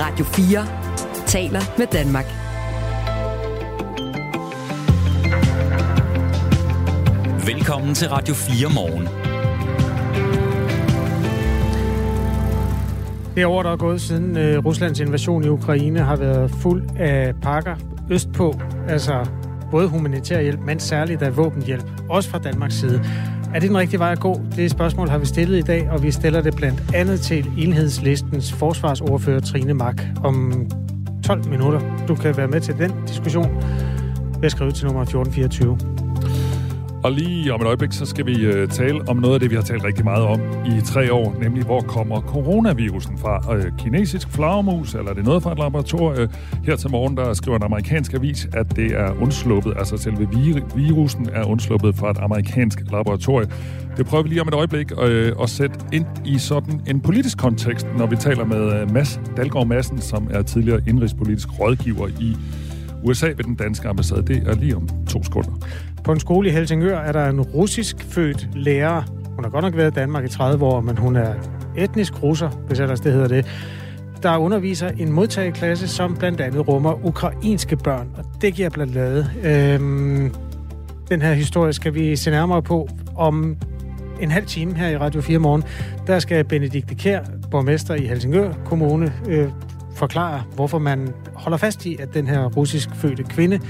Radio 4 taler med Danmark. Velkommen til Radio 4 morgen. Det år, der er gået siden øh, Ruslands invasion i Ukraine, har været fuld af pakker østpå. Altså både humanitær hjælp, men særligt af våbenhjælp. Også fra Danmarks side. Er det den rigtige vej at gå? Det spørgsmål har vi stillet i dag, og vi stiller det blandt andet til enhedslistens forsvarsordfører Trine Mark om 12 minutter. Du kan være med til den diskussion ved at skrive til nummer 1424. Og lige om et øjeblik, så skal vi øh, tale om noget af det, vi har talt rigtig meget om i tre år, nemlig hvor kommer coronavirusen fra? Øh, kinesisk flagermus, eller er det noget fra et laboratorium? Øh, her til morgen, der skriver en amerikansk avis, at det er undsluppet, altså selve virusen er undsluppet fra et amerikansk laboratorium. Det prøver vi lige om et øjeblik at sætte ind i sådan en politisk kontekst, når vi taler med Mads Dalgaard Madsen, som er tidligere indrigspolitisk rådgiver i USA ved den danske ambassade. Det er lige om to sekunder. På en skole i Helsingør er der en russisk født lærer. Hun har godt nok været i Danmark i 30 år, men hun er etnisk russer, hvis ellers det hedder det. Der underviser en modtageklasse, som blandt andet rummer ukrainske børn, og det giver blandt andet. Øhm, den her historie skal vi se nærmere på om en halv time her i Radio 4 morgen. Der skal Benedikte Kær, borgmester i Helsingør Kommune, øh, forklare, hvorfor man holder fast i, at den her russisk fødte kvinde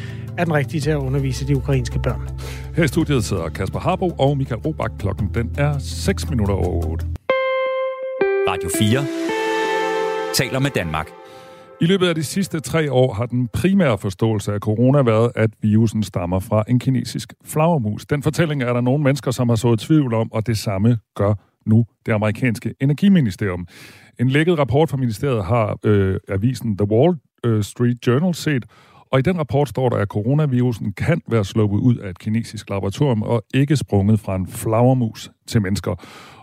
er den rigtige til at undervise de ukrainske børn. Her i studiet sidder Kasper Harbo og Michael Robach. Klokken den er 6 minutter over 8. Radio 4 taler med Danmark. I løbet af de sidste tre år har den primære forståelse af corona været, at virusen stammer fra en kinesisk flagermus. Den fortælling er der nogle mennesker, som har sået tvivl om, og det samme gør nu det amerikanske energiministerium. En lækket rapport fra ministeriet har øh, avisen The Wall øh, Street Journal set, og i den rapport står der, at coronavirusen kan være sluppet ud af et kinesisk laboratorium og ikke sprunget fra en flagermus til mennesker.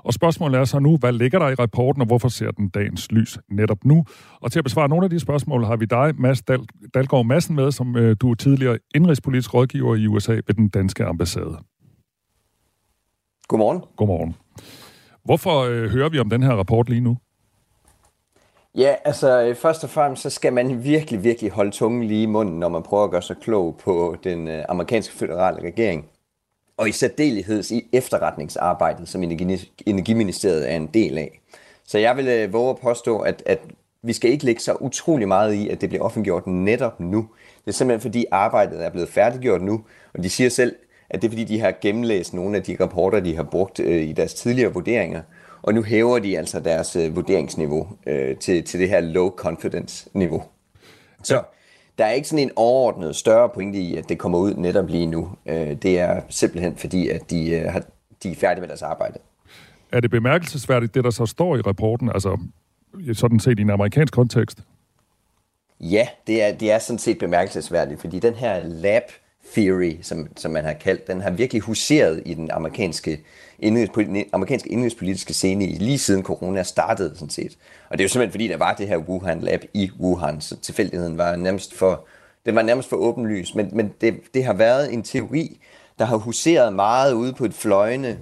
Og spørgsmålet er så nu, hvad ligger der i rapporten, og hvorfor ser den dagens lys netop nu? Og til at besvare nogle af de spørgsmål har vi dig, Mads Dal- Dalgaard Madsen, med, som øh, du er tidligere indrigspolitisk rådgiver i USA ved den danske ambassade. Godmorgen. Godmorgen. Hvorfor øh, hører vi om den her rapport lige nu? Ja, altså øh, først og fremmest så skal man virkelig, virkelig holde tungen lige i munden, når man prøver at gøre sig klog på den øh, amerikanske federale regering. Og i særdelighed i efterretningsarbejdet, som Energi- Energiministeriet er en del af. Så jeg vil øh, våge at påstå, at, at vi skal ikke lægge så utrolig meget i, at det bliver offentliggjort netop nu. Det er simpelthen fordi arbejdet er blevet færdiggjort nu, og de siger selv, at det er fordi de har gennemlæst nogle af de rapporter, de har brugt øh, i deres tidligere vurderinger, og nu hæver de altså deres øh, vurderingsniveau øh, til, til det her low confidence niveau. Så der er ikke sådan en overordnet større pointe i, at det kommer ud netop lige nu. Øh, det er simpelthen fordi, at de, øh, har, de er færdige med deres arbejde. Er det bemærkelsesværdigt, det der så står i rapporten, altså sådan set i en amerikansk kontekst? Ja, det er, det er sådan set bemærkelsesværdigt, fordi den her lab theory, som, som man har kaldt, den har virkelig huseret i den amerikanske, indrigspolitiske, amerikanske indrigspolitiske scene lige siden corona startede sådan set. Og det er jo simpelthen fordi, der var det her Wuhan Lab i Wuhan, så tilfældigheden var nærmest for, den var nærmest for åbenlys, men, men det, det har været en teori, der har huseret meget ude på et fløjende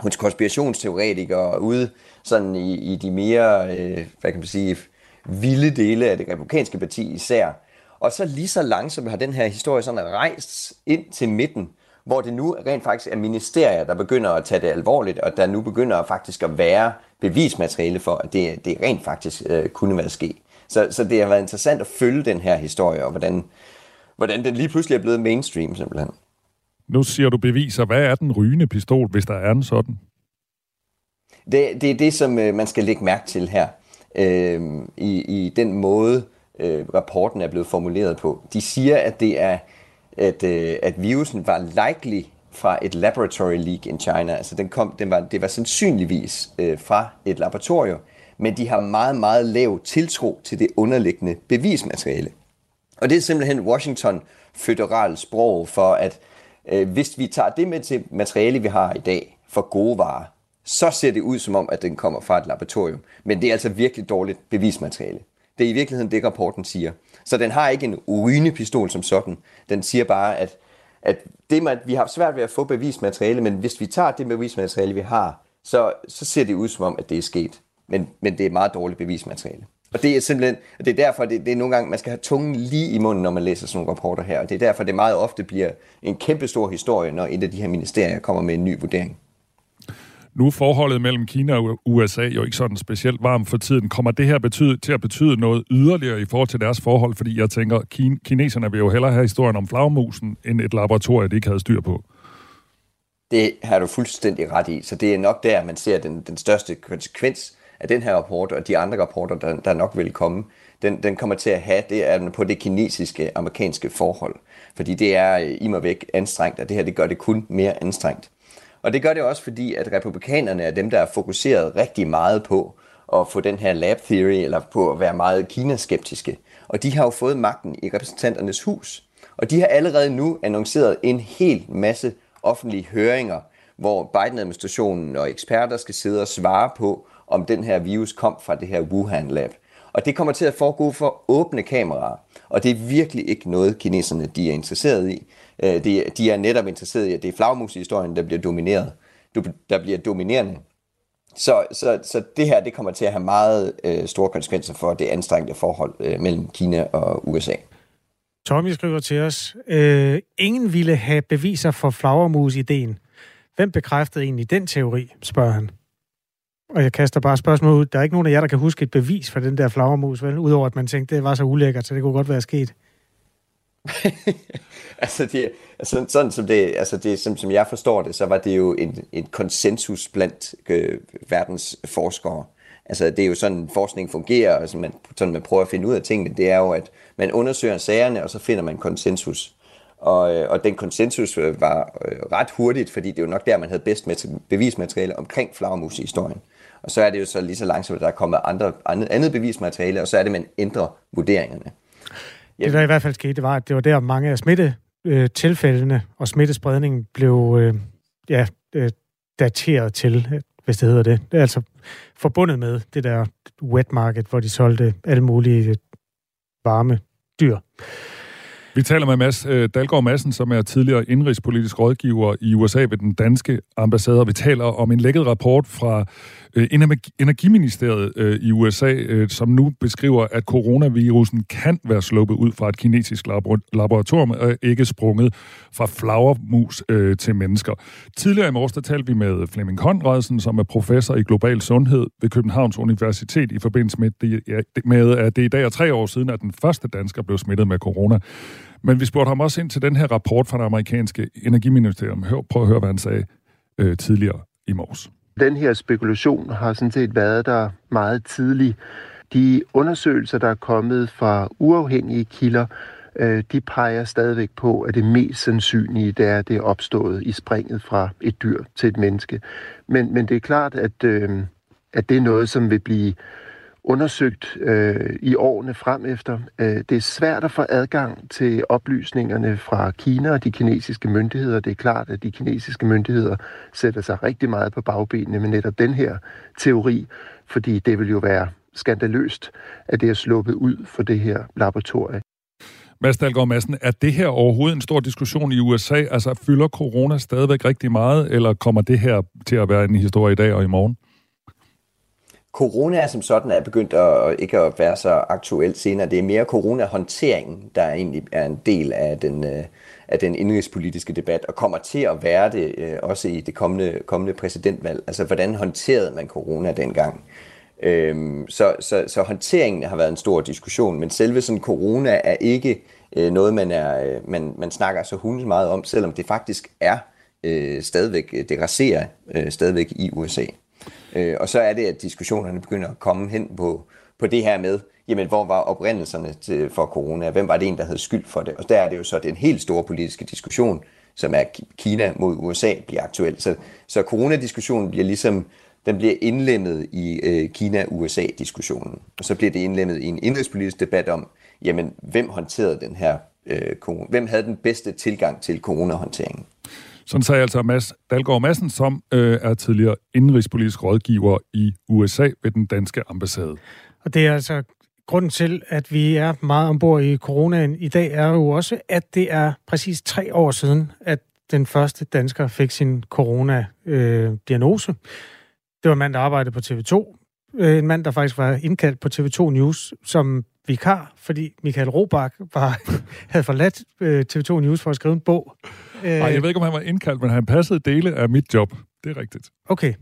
hos konspirationsteoretikere ude sådan i, i de mere, øh, hvad kan man sige, vilde dele af det republikanske parti især. Og så lige så langsomt har den her historie sådan rejst ind til midten, hvor det nu rent faktisk er ministerier, der begynder at tage det alvorligt, og der nu begynder faktisk at være bevismateriale for, at det, det rent faktisk øh, kunne være sket. Så, så det har været interessant at følge den her historie, og hvordan, hvordan den lige pludselig er blevet mainstream simpelthen. Nu siger du beviser. Hvad er den rygende pistol, hvis der er en sådan? Det, det er det, som øh, man skal lægge mærke til her. Øh, i, I den måde, øh, rapporten er blevet formuleret på. De siger, at det er, at, øh, at virusen var likely fra et laboratory leak in China. Altså den kom, den var, det var sandsynligvis øh, fra et laboratorium, men de har meget, meget lav tiltro til det underliggende bevismateriale. Og det er simpelthen Washington føderal sprog for, at øh, hvis vi tager det med til materiale, vi har i dag for gode varer, så ser det ud som om, at den kommer fra et laboratorium. Men det er altså virkelig dårligt bevismateriale. Det er i virkeligheden det, rapporten siger. Så den har ikke en urinepistol som sådan. Den siger bare, at, at det, man, vi har svært ved at få bevismateriale, men hvis vi tager det bevismateriale, vi har, så, så ser det ud som om, at det er sket. Men, men det er meget dårligt bevismateriale. Og det er simpelthen, det er derfor, det, det er nogle gange, man skal have tungen lige i munden, når man læser sådan nogle rapporter her. Og det er derfor, det meget ofte bliver en kæmpe stor historie, når et af de her ministerier kommer med en ny vurdering. Nu er forholdet mellem Kina og USA jo ikke sådan specielt varmt for tiden. Kommer det her betyde, til at betyde noget yderligere i forhold til deres forhold? Fordi jeg tænker, kin- kineserne vil jo hellere have historien om flagmusen, end et laboratorium, de ikke havde styr på. Det har du fuldstændig ret i. Så det er nok der, man ser den, den største konsekvens af den her rapport, og de andre rapporter, der, der nok vil komme, den, den kommer til at have, det er på det kinesiske amerikanske forhold. Fordi det er øh, i mig væk anstrengt, og det her det gør det kun mere anstrengt. Og det gør det også, fordi at republikanerne er dem, der er fokuseret rigtig meget på at få den her lab theory, eller på at være meget kinaskeptiske. Og de har jo fået magten i repræsentanternes hus. Og de har allerede nu annonceret en hel masse offentlige høringer, hvor Biden-administrationen og eksperter skal sidde og svare på, om den her virus kom fra det her Wuhan-lab. Og det kommer til at foregå for åbne kameraer. Og det er virkelig ikke noget, kineserne de er interesseret i. Øh, de, de er netop interesseret i, at det er flagmushistorien, der bliver domineret, der bliver dominerende. Så, så, så det her det kommer til at have meget øh, store konsekvenser for det anstrengte forhold øh, mellem Kina og USA. Tommy skriver til os, øh, ingen ville have beviser for flagermus-ideen. Hvem bekræftede egentlig den teori, spørger han. Og jeg kaster bare spørgsmål ud. Der er ikke nogen af jer, der kan huske et bevis for den der flagermus, vel? Udover at man tænkte, det var så ulækkert, så det kunne godt være sket. altså, det, altså, sådan som det, altså det, som, som jeg forstår det, så var det jo en, en konsensus blandt øh, verdens forskere. Altså, det er jo sådan, forskning fungerer, altså man, sådan man prøver at finde ud af tingene, det er jo, at man undersøger sagerne, og så finder man konsensus. Og, øh, og den konsensus øh, var øh, ret hurtigt, fordi det er jo nok der, man havde bedst med bevismateriale omkring flagermus-historien. Og så er det jo så lige så langsomt, at der er kommet andre, andet, andet bevismateriale, og så er det, man ændrer vurderingerne. Det, der i hvert fald skete, det var, at det var der mange af smittetilfældene og smittespredningen blev øh, ja, øh, dateret til, hvis det hedder det. Det er altså forbundet med det der wet market, hvor de solgte alle mulige varme dyr. Vi taler med Mads øh, Dalgaard Madsen, som er tidligere indrigspolitisk rådgiver i USA ved den danske ambassade. Vi taler om en lækket rapport fra øh, Øh, Energiministeriet øh, i USA, øh, som nu beskriver, at coronavirusen kan være sluppet ud fra et kinesisk laboratorium og ikke sprunget fra flagermus til mennesker. Tidligere i morges, talte vi med Flemming Konradsen, som er professor i global sundhed ved Københavns Universitet i forbindelse med, med at det i dag er tre år siden, at den første dansker blev smittet med corona. Men vi spurgte ham også ind til den her rapport fra det amerikanske energiministerium. Hør, prøv at høre, hvad han sagde øh, tidligere i morges. Den her spekulation har sådan set været der meget tidligt. De undersøgelser, der er kommet fra uafhængige kilder, øh, de peger stadigvæk på, at det mest sandsynlige det er, at det er opstået i springet fra et dyr til et menneske. Men, men det er klart, at, øh, at det er noget, som vil blive undersøgt øh, i årene frem efter. Øh, det er svært at få adgang til oplysningerne fra Kina og de kinesiske myndigheder. Det er klart, at de kinesiske myndigheder sætter sig rigtig meget på bagbenene med netop den her teori, fordi det vil jo være skandaløst, at det er sluppet ud for det her laboratorie. Mads Dahlgaard Madsen, er det her overhovedet en stor diskussion i USA? Altså, fylder corona stadigvæk rigtig meget, eller kommer det her til at være en historie i dag og i morgen? Corona som sådan er begyndt at ikke at være så aktuelt senere. Det er mere coronahåndteringen, der egentlig er en del af den, øh, af den indrigspolitiske debat, og kommer til at være det øh, også i det kommende, kommende præsidentvalg. Altså, hvordan håndterede man corona dengang? Øhm, så, så, så håndteringen har været en stor diskussion, men selve sådan corona er ikke øh, noget, man, er, øh, man, man snakker så hundes meget om, selvom det faktisk er øh, stadigvæk, det raserer øh, stadigvæk i USA. Øh, og så er det, at diskussionerne begynder at komme hen på, på det her med, jamen hvor var oprindelserne til, for corona? Hvem var det en, der havde skyld for det? Og der er det jo så den helt store politiske diskussion, som er Kina mod USA, bliver aktuel. Så, så coronadiskussionen bliver ligesom, den bliver indlemmet i øh, Kina-USA-diskussionen. Og så bliver det indlemmet i en indrigspolitisk debat om, jamen hvem håndterede den her øh, corona? Hvem havde den bedste tilgang til coronahåndteringen? Sådan sagde altså Mads Dalgaard Madsen, som øh, er tidligere indrigspolitisk rådgiver i USA ved den danske ambassade. Og det er altså grunden til, at vi er meget ombord i coronaen i dag, er jo også, at det er præcis tre år siden, at den første dansker fik sin corona-diagnose. Øh, det var en mand, der arbejdede på TV2, øh, en mand, der faktisk var indkaldt på TV2 News som vikar, fordi Michael Robach var, havde forladt øh, TV2 News for at skrive en bog. Øh, Ej, jeg ved ikke, om han var indkaldt, men han passede dele af mit job. Det er rigtigt. Okay.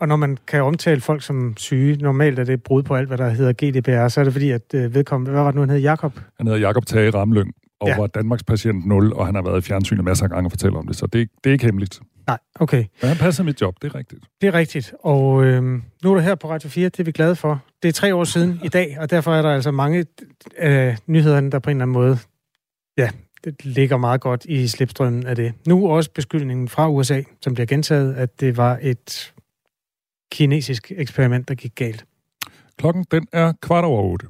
Og når man kan omtale folk som syge, normalt er det brud på alt, hvad der hedder GDPR, så er det fordi, at øh, vedkommende, hvad var det nu, han hed, Jakob? Han hedder Jakob Tage Ramlyng, og ja. var Danmarks patient 0, og han har været i fjernsynet masser af gange og fortæller om det, så det, det er ikke hemmeligt. Nej, okay. Men han passer mit job, det er rigtigt. Det er rigtigt, og øh, nu er du her på Radio 4, det er vi glade for. Det er tre år siden i dag, og derfor er der altså mange øh, nyhederne, der på en eller anden måde, ja, det ligger meget godt i slipstrømmen af det. Nu også beskyldningen fra USA, som bliver gentaget, at det var et kinesisk eksperiment, der gik galt. Klokken den er kvart over otte.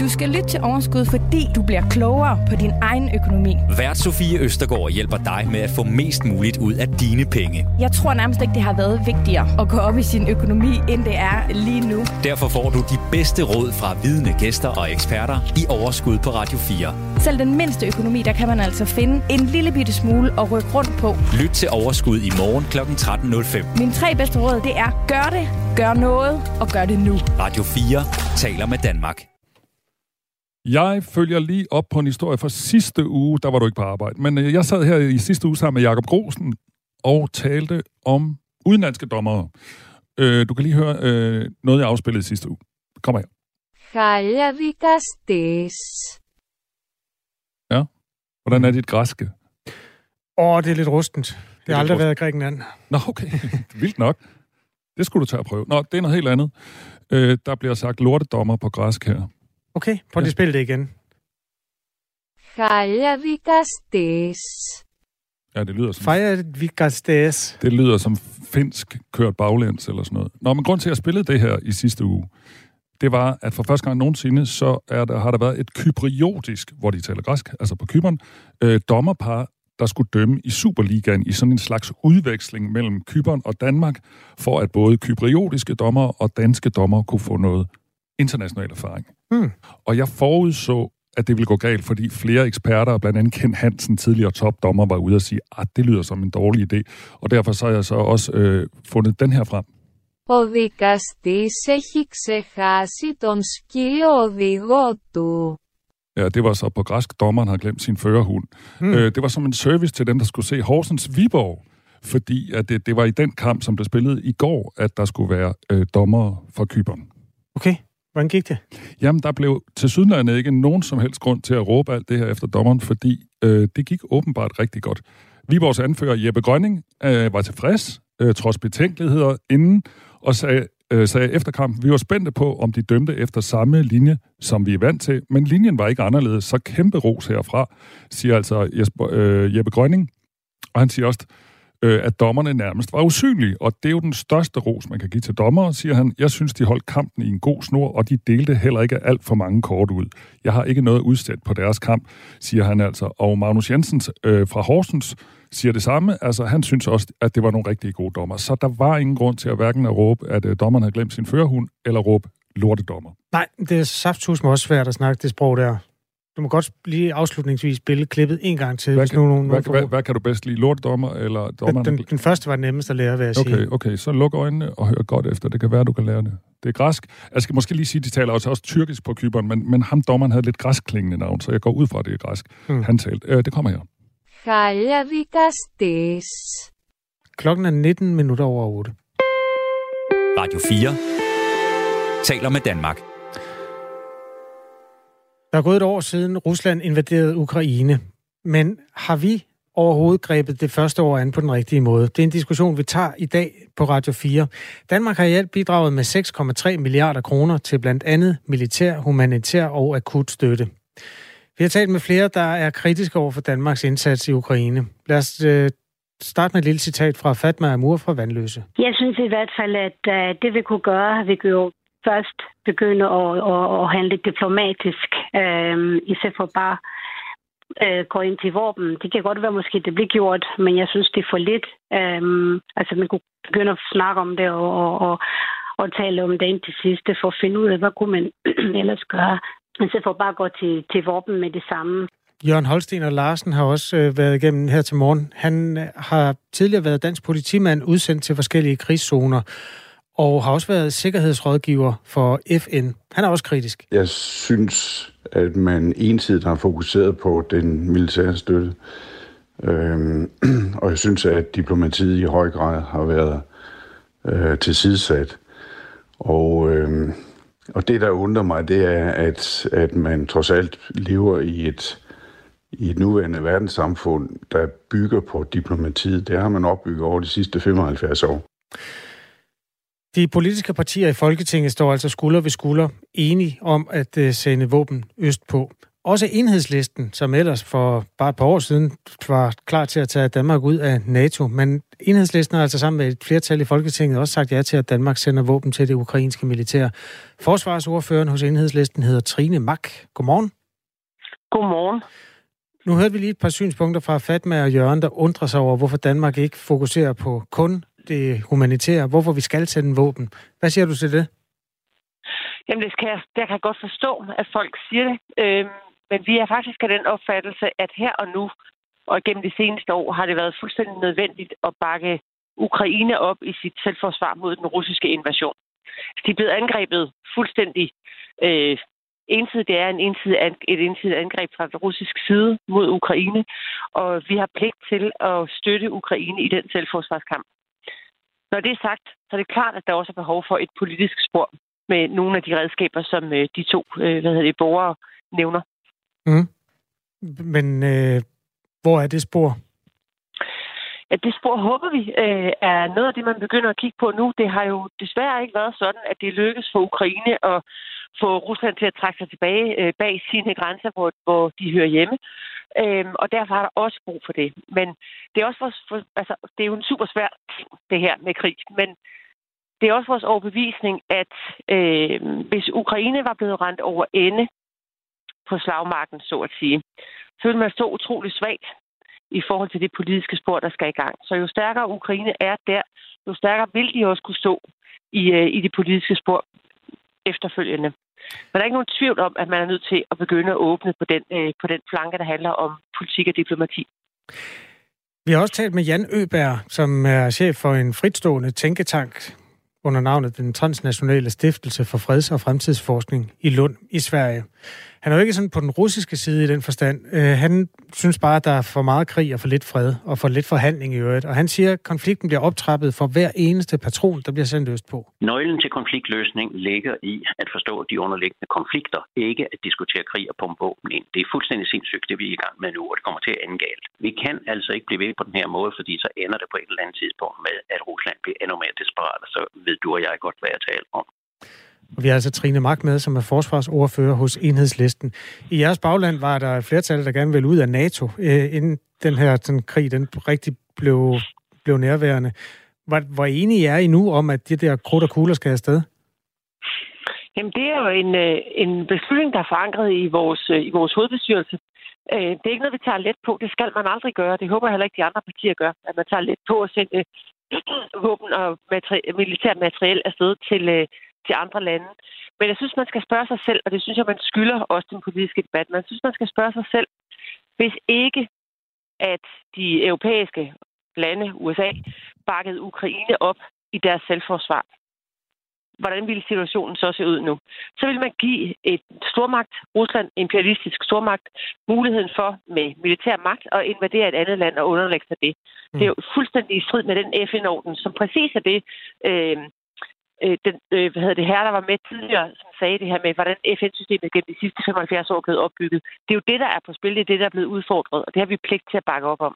Du skal lytte til Overskud, fordi du bliver klogere på din egen økonomi. Vært Sofie Østergaard hjælper dig med at få mest muligt ud af dine penge. Jeg tror nærmest ikke, det har været vigtigere at gå op i sin økonomi, end det er lige nu. Derfor får du de bedste råd fra vidne gæster og eksperter i Overskud på Radio 4. Selv den mindste økonomi, der kan man altså finde en lille bitte smule at rykke rundt på. Lyt til Overskud i morgen kl. 13.05. Mine tre bedste råd, det er gør det, gør noget og gør det nu. Radio 4 taler med Danmark. Jeg følger lige op på en historie fra sidste uge. Der var du ikke på arbejde. Men øh, jeg sad her i sidste uge sammen med Jakob Grosen og talte om udenlandske dommere. Øh, du kan lige høre øh, noget, jeg afspillede sidste uge. Kom her. Kaja Vikastes. Ja. Hvordan er dit græske? Åh, oh, det er lidt rustent. Jeg har aldrig rustent. været i Grækenland. Nå, okay. Vildt nok. Det skulle du tage at prøve. Nå, det er noget helt andet. Øh, der bliver sagt lortedommer på græsk her. Okay, prøv lige at spille det igen. Kajavikastes. Ja, det lyder som... Kajavikastes. Det lyder som finsk kørt baglæns eller sådan noget. Nå, men grund til, at jeg spillede det her i sidste uge, det var, at for første gang nogensinde, så er der, har der været et kypriotisk, hvor de taler græsk, altså på Kyberen, øh, dommerpar, der skulle dømme i Superligaen i sådan en slags udveksling mellem Kyberen og Danmark, for at både kypriotiske dommer og danske dommer kunne få noget international erfaring. Hmm. Og jeg forudså, at det ville gå galt, fordi flere eksperter, blandt andet Ken Hansen, tidligere topdommer, var ude og sige, at det lyder som en dårlig idé. Og derfor så har jeg så også øh, fundet den her frem. Ο δικαστής έχει ξεχάσει τον σκύλο οδηγό του. Ja, det var så på græsk, dommeren har glemt sin førerhund. Hmm. Øh, det var som en service til dem, der skulle se Horsens Viborg, fordi at det, det var i den kamp, som blev spillet i går, at der skulle være øh, dommer fra Kyberen. Okay. Hvordan gik det? Jamen, der blev til sydlandet ikke nogen som helst grund til at råbe alt det her efter dommeren, fordi øh, det gik åbenbart rigtig godt. Viborgs anfører Jeppe Grønning øh, var tilfreds, øh, trods betænkeligheder inden, og sagde, øh, sagde efter kampen, vi var spændte på, om de dømte efter samme linje, som vi er vant til, men linjen var ikke anderledes, så kæmpe ros herfra, siger altså Jesper, øh, Jeppe Grønning. Og han siger også, øh, at dommerne nærmest var usynlige, og det er jo den største ros, man kan give til dommere, siger han. Jeg synes, de holdt kampen i en god snor, og de delte heller ikke alt for mange kort ud. Jeg har ikke noget udsat på deres kamp, siger han altså. Og Magnus Jensens øh, fra Horsens siger det samme. Altså, han synes også, at det var nogle rigtig gode dommer. Så der var ingen grund til at hverken at råbe, at øh, dommeren havde glemt sin førerhund, eller råbe lortedommer. Nej, det er saftsus også svært at snakke det sprog der. Du må godt lige afslutningsvis spille klippet en gang til. Hvad, hvis nu nogen, hvad, hvad, hvad kan du bedst lide? Lortdommer eller dommer? Den, den, første var nemmest at lære, vil jeg okay, sige. Okay, så luk øjnene og hør godt efter. Det kan være, du kan lære det. Det er græsk. Jeg skal måske lige sige, at de taler også, også tyrkisk på Kyberen, men, men ham dommeren havde lidt græsklingende navn, så jeg går ud fra, at det er græsk. Hmm. Han talte. Øh, det kommer her. Klokken er 19 minutter over 8. Radio 4 taler med Danmark. Der er gået et år siden Rusland invaderede Ukraine, men har vi overhovedet grebet det første år an på den rigtige måde? Det er en diskussion, vi tager i dag på Radio 4. Danmark har i alt bidraget med 6,3 milliarder kroner til blandt andet militær, humanitær og akut støtte. Vi har talt med flere, der er kritiske over for Danmarks indsats i Ukraine. Lad os øh, starte med et lille citat fra Fatma Amur fra Vandløse. Jeg synes i hvert fald, at øh, det vi kunne gøre, vi gjort først begynde at, at, at handle diplomatisk, øh, i stedet for bare øh, gå ind til våben. Det kan godt være, måske det bliver gjort, men jeg synes, det er for lidt. Øh, altså, man kunne begynde at snakke om det og, og, og, og tale om det indtil sidste, for at finde ud af, hvad kunne man ellers gøre, i stedet for bare at gå til, til våben med det samme. Jørgen Holsten og Larsen har også øh, været igennem her til morgen. Han øh, har tidligere været dansk politimand udsendt til forskellige krigszoner og har også været sikkerhedsrådgiver for FN. Han er også kritisk. Jeg synes, at man ensidigt har fokuseret på den militære støtte. Øhm, og jeg synes, at diplomatiet i høj grad har været øh, tilsidesat. Og, øh, og det, der undrer mig, det er, at, at man trods alt lever i et, i et nuværende verdenssamfund, der bygger på diplomatiet. Det har man opbygget over de sidste 75 år. De politiske partier i Folketinget står altså skulder ved skulder enige om at øh, sende våben østpå. Også enhedslisten, som ellers for bare et par år siden var klar til at tage Danmark ud af NATO, men enhedslisten har altså sammen med et flertal i Folketinget også sagt ja til, at Danmark sender våben til det ukrainske militær. Forsvarsordføreren hos enhedslisten hedder Trine Mak. Godmorgen. Godmorgen. Nu hørte vi lige et par synspunkter fra Fatma og Jørgen, der undrer sig over, hvorfor Danmark ikke fokuserer på kun det humanitære, hvorfor vi skal sende våben. Hvad siger du til det? Jamen, det skal jeg, jeg kan godt forstå, at folk siger det. Øh, men vi er faktisk af den opfattelse, at her og nu, og gennem de seneste år, har det været fuldstændig nødvendigt at bakke Ukraine op i sit selvforsvar mod den russiske invasion. De er blevet angrebet fuldstændig øh, ensidigt. Det er en ensidig, et ensidigt angreb fra den russiske side mod Ukraine, og vi har pligt til at støtte Ukraine i den selvforsvarskamp. Når det er sagt, så er det klart, at der også er behov for et politisk spor med nogle af de redskaber, som øh, de to øh, hvad hedder det, borgere nævner. Mm. Men øh, hvor er det spor? Ja, det spor håber vi øh, er noget af det, man begynder at kigge på nu. Det har jo desværre ikke været sådan, at det lykkes for Ukraine at få Rusland til at trække sig tilbage øh, bag sine grænser, hvor, hvor de hører hjemme. Øhm, og derfor har der også brug for det. Men det er også vores, for, altså, det er jo en super svær ting, det her med krig. Men det er også vores overbevisning, at øh, hvis Ukraine var blevet rent over ende på slagmarken, så at sige, så ville man stå utrolig svagt i forhold til det politiske spor, der skal i gang. Så jo stærkere Ukraine er der, jo stærkere vil de også kunne stå i, øh, i det politiske spor efterfølgende. Men der er ikke nogen tvivl om, at man er nødt til at begynde at åbne på den, øh, på den flanke, der handler om politik og diplomati. Vi har også talt med Jan Øberg, som er chef for en fritstående tænketank under navnet Den Transnationale Stiftelse for Freds- og Fremtidsforskning i Lund i Sverige. Han er jo ikke sådan på den russiske side i den forstand. Øh, han synes bare, at der er for meget krig og for lidt fred og for lidt forhandling i øvrigt. Og han siger, at konflikten bliver optrappet for hver eneste patron, der bliver sendt øst på. Nøglen til konfliktløsning ligger i at forstå de underliggende konflikter, ikke at diskutere krig og pumpe våben ind. Det er fuldstændig sindssygt, det vi er i gang med nu, og det kommer til at ende galt. Vi kan altså ikke blive ved på den her måde, fordi så ender det på et eller andet tidspunkt med, at Rusland bliver endnu mere desperat, og så ved du og jeg godt, hvad jeg taler om. Og vi har altså Trine Mark med, som er forsvarsordfører hos Enhedslisten. I jeres bagland var der et flertal, der gerne ville ud af NATO, øh, inden den her sådan, krig den rigtig blev, blev nærværende. Hvor, hvor enige er I nu om, at det der krudt og kugler skal afsted? Jamen, det er jo en, øh, en beslutning, der er forankret i vores, øh, i vores hovedbestyrelse. Øh, det er ikke noget, vi tager let på. Det skal man aldrig gøre. Det håber jeg heller ikke, de andre partier gør, at man tager let på at sende våben og materi- militært materiel afsted til, til andre lande. Men jeg synes, man skal spørge sig selv, og det synes jeg, man skylder også den politiske debat. Man synes, man skal spørge sig selv, hvis ikke at de europæiske lande, USA, bakkede Ukraine op i deres selvforsvar, hvordan ville situationen så se ud nu? Så vil man give et stormagt, Rusland, imperialistisk stormagt, muligheden for med militær magt at invadere et andet land og underlægge sig det. Mm. Det er jo fuldstændig i strid med den FN-orden, som præcis er det, øh, øh, den, øh, hvad hedder det her, der var med tidligere, som sagde det her med, hvordan FN-systemet gennem de sidste 75 år er blevet opbygget. Det er jo det, der er på spil, det er det, der er blevet udfordret, og det har vi pligt til at bakke op om.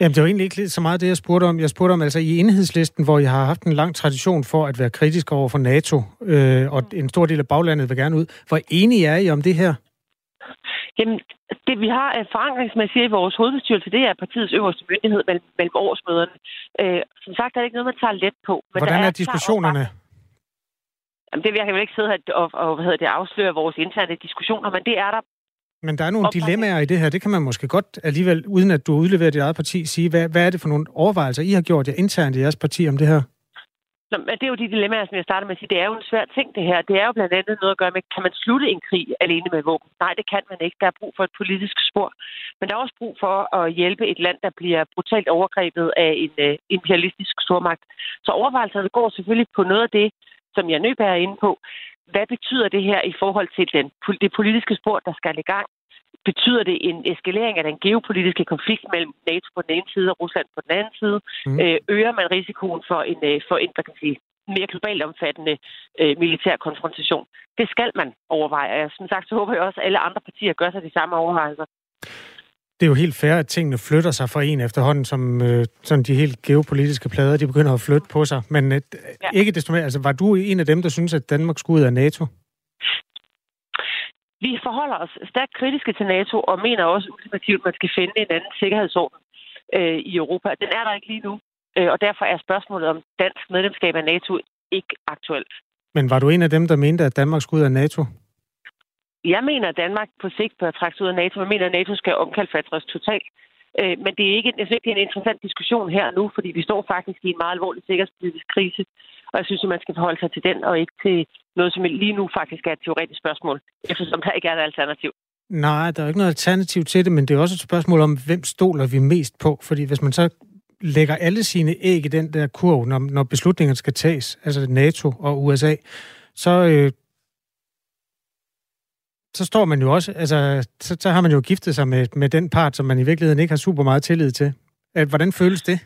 Jamen, det var egentlig ikke så meget det, jeg spurgte om. Jeg spurgte om, altså i enhedslisten, hvor jeg har haft en lang tradition for at være kritisk over for NATO, øh, og en stor del af baglandet vil gerne ud. Hvor enige er I om det her? Jamen, det vi har forankringsmæssigt i vores hovedbestyrelse, det er partiets øverste myndighed mellem, mellem årsmøderne. Øh, som sagt er det ikke noget, man tager let på. Men Hvordan er, er diskussionerne? Jamen, det jeg jo ikke sidde og, og hvad hedder det, afsløre vores interne diskussioner, men det er der men der er nogle dilemmaer i det her. Det kan man måske godt alligevel, uden at du udleverer dit eget parti, sige. Hvad, hvad er det for nogle overvejelser, I har gjort jer internt i jeres parti om det her? Nå, men det er jo de dilemmaer, som jeg starter med at sige. Det er jo en svær ting, det her. Det er jo blandt andet noget at gøre med, kan man slutte en krig alene med våben? Nej, det kan man ikke. Der er brug for et politisk spor. Men der er også brug for at hjælpe et land, der bliver brutalt overgrebet af en øh, imperialistisk stormagt. Så overvejelserne går selvfølgelig på noget af det, som jeg nøber er inde på. Hvad betyder det her i forhold til den, det politiske spor, der skal i gang? Betyder det en eskalering af den geopolitiske konflikt mellem NATO på den ene side og Rusland på den anden side? Mm. Øh, øger man risikoen for en, øh, for en hvad kan man sige, mere globalt omfattende øh, militær konfrontation? Det skal man overveje. Og som sagt, så håber jeg også, at alle andre partier gør sig de samme overvejelser. Det er jo helt fair, at tingene flytter sig fra en efterhånden, som øh, sådan de helt geopolitiske plader, de begynder at flytte på sig. Men øh, ja. ikke desto mere, altså var du en af dem, der synes, at Danmark skulle ud af NATO? Vi forholder os stærkt kritiske til NATO og mener også ultimativt, at man skal finde en anden sikkerhedsorden øh, i Europa. Den er der ikke lige nu, øh, og derfor er spørgsmålet om dansk medlemskab af NATO ikke aktuelt. Men var du en af dem, der mente, at Danmark skulle ud af NATO? Jeg mener, at Danmark på sigt bør trække sig ud af NATO. Jeg mener, at NATO skal omkalfatres totalt. Øh, men det er ikke jeg synes, det er en interessant diskussion her nu, fordi vi står faktisk i en meget alvorlig sikkerhedspolitisk krise. Og jeg synes, at man skal forholde sig til den, og ikke til noget, som lige nu faktisk er et teoretisk spørgsmål, eftersom der ikke er et alternativ. Nej, der er ikke noget alternativ til det, men det er også et spørgsmål om, hvem stoler vi mest på. Fordi hvis man så lægger alle sine æg i den der kurv, når, når beslutningerne skal tages, altså NATO og USA, så, øh, så står man jo også, altså, så, så har man jo giftet sig med, med den part, som man i virkeligheden ikke har super meget tillid til. Hvordan føles det?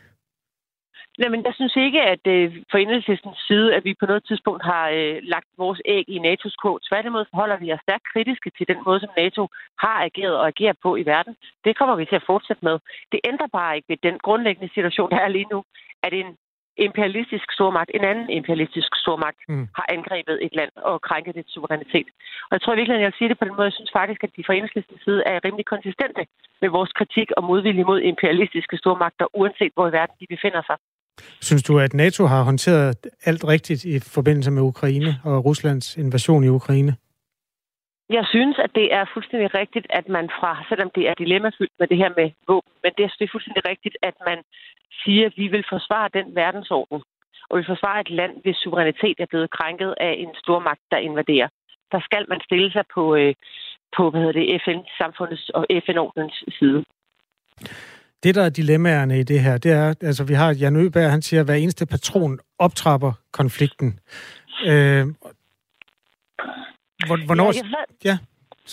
Nej, men jeg synes ikke, at øh, for enhedslistens side, at vi på noget tidspunkt har øh, lagt vores æg i NATO's kog. Tværtimod forholder vi os stærkt kritiske til den måde, som NATO har ageret og agerer på i verden. Det kommer vi til at fortsætte med. Det ændrer bare ikke ved den grundlæggende situation, der er lige nu, at en imperialistisk stormagt, en anden imperialistisk stormagt, mm. har angrebet et land og krænket det suverænitet. Og jeg tror virkelig, at jeg vil sige det på den måde, jeg synes faktisk, at de fra side er rimelig konsistente med vores kritik og modvilje mod imperialistiske stormagter, uanset hvor i verden de befinder sig. Synes du, at NATO har håndteret alt rigtigt i forbindelse med Ukraine og Ruslands invasion i Ukraine? Jeg synes, at det er fuldstændig rigtigt, at man fra, selvom det er dilemmafyldt med det her med våben, men det er fuldstændig rigtigt, at man siger, at vi vil forsvare den verdensorden, og vi forsvare et land, hvis suverænitet er blevet krænket af en stormagt, der invaderer. Der skal man stille sig på, øh, på hvad hedder det, FN-samfundets og FN-ordens side. Det, der er dilemmaerne i det her, det er, altså vi har Jan Øberg, han siger, at hver eneste patron optrapper konflikten. Øh, hvornår... Ja, ved, ja,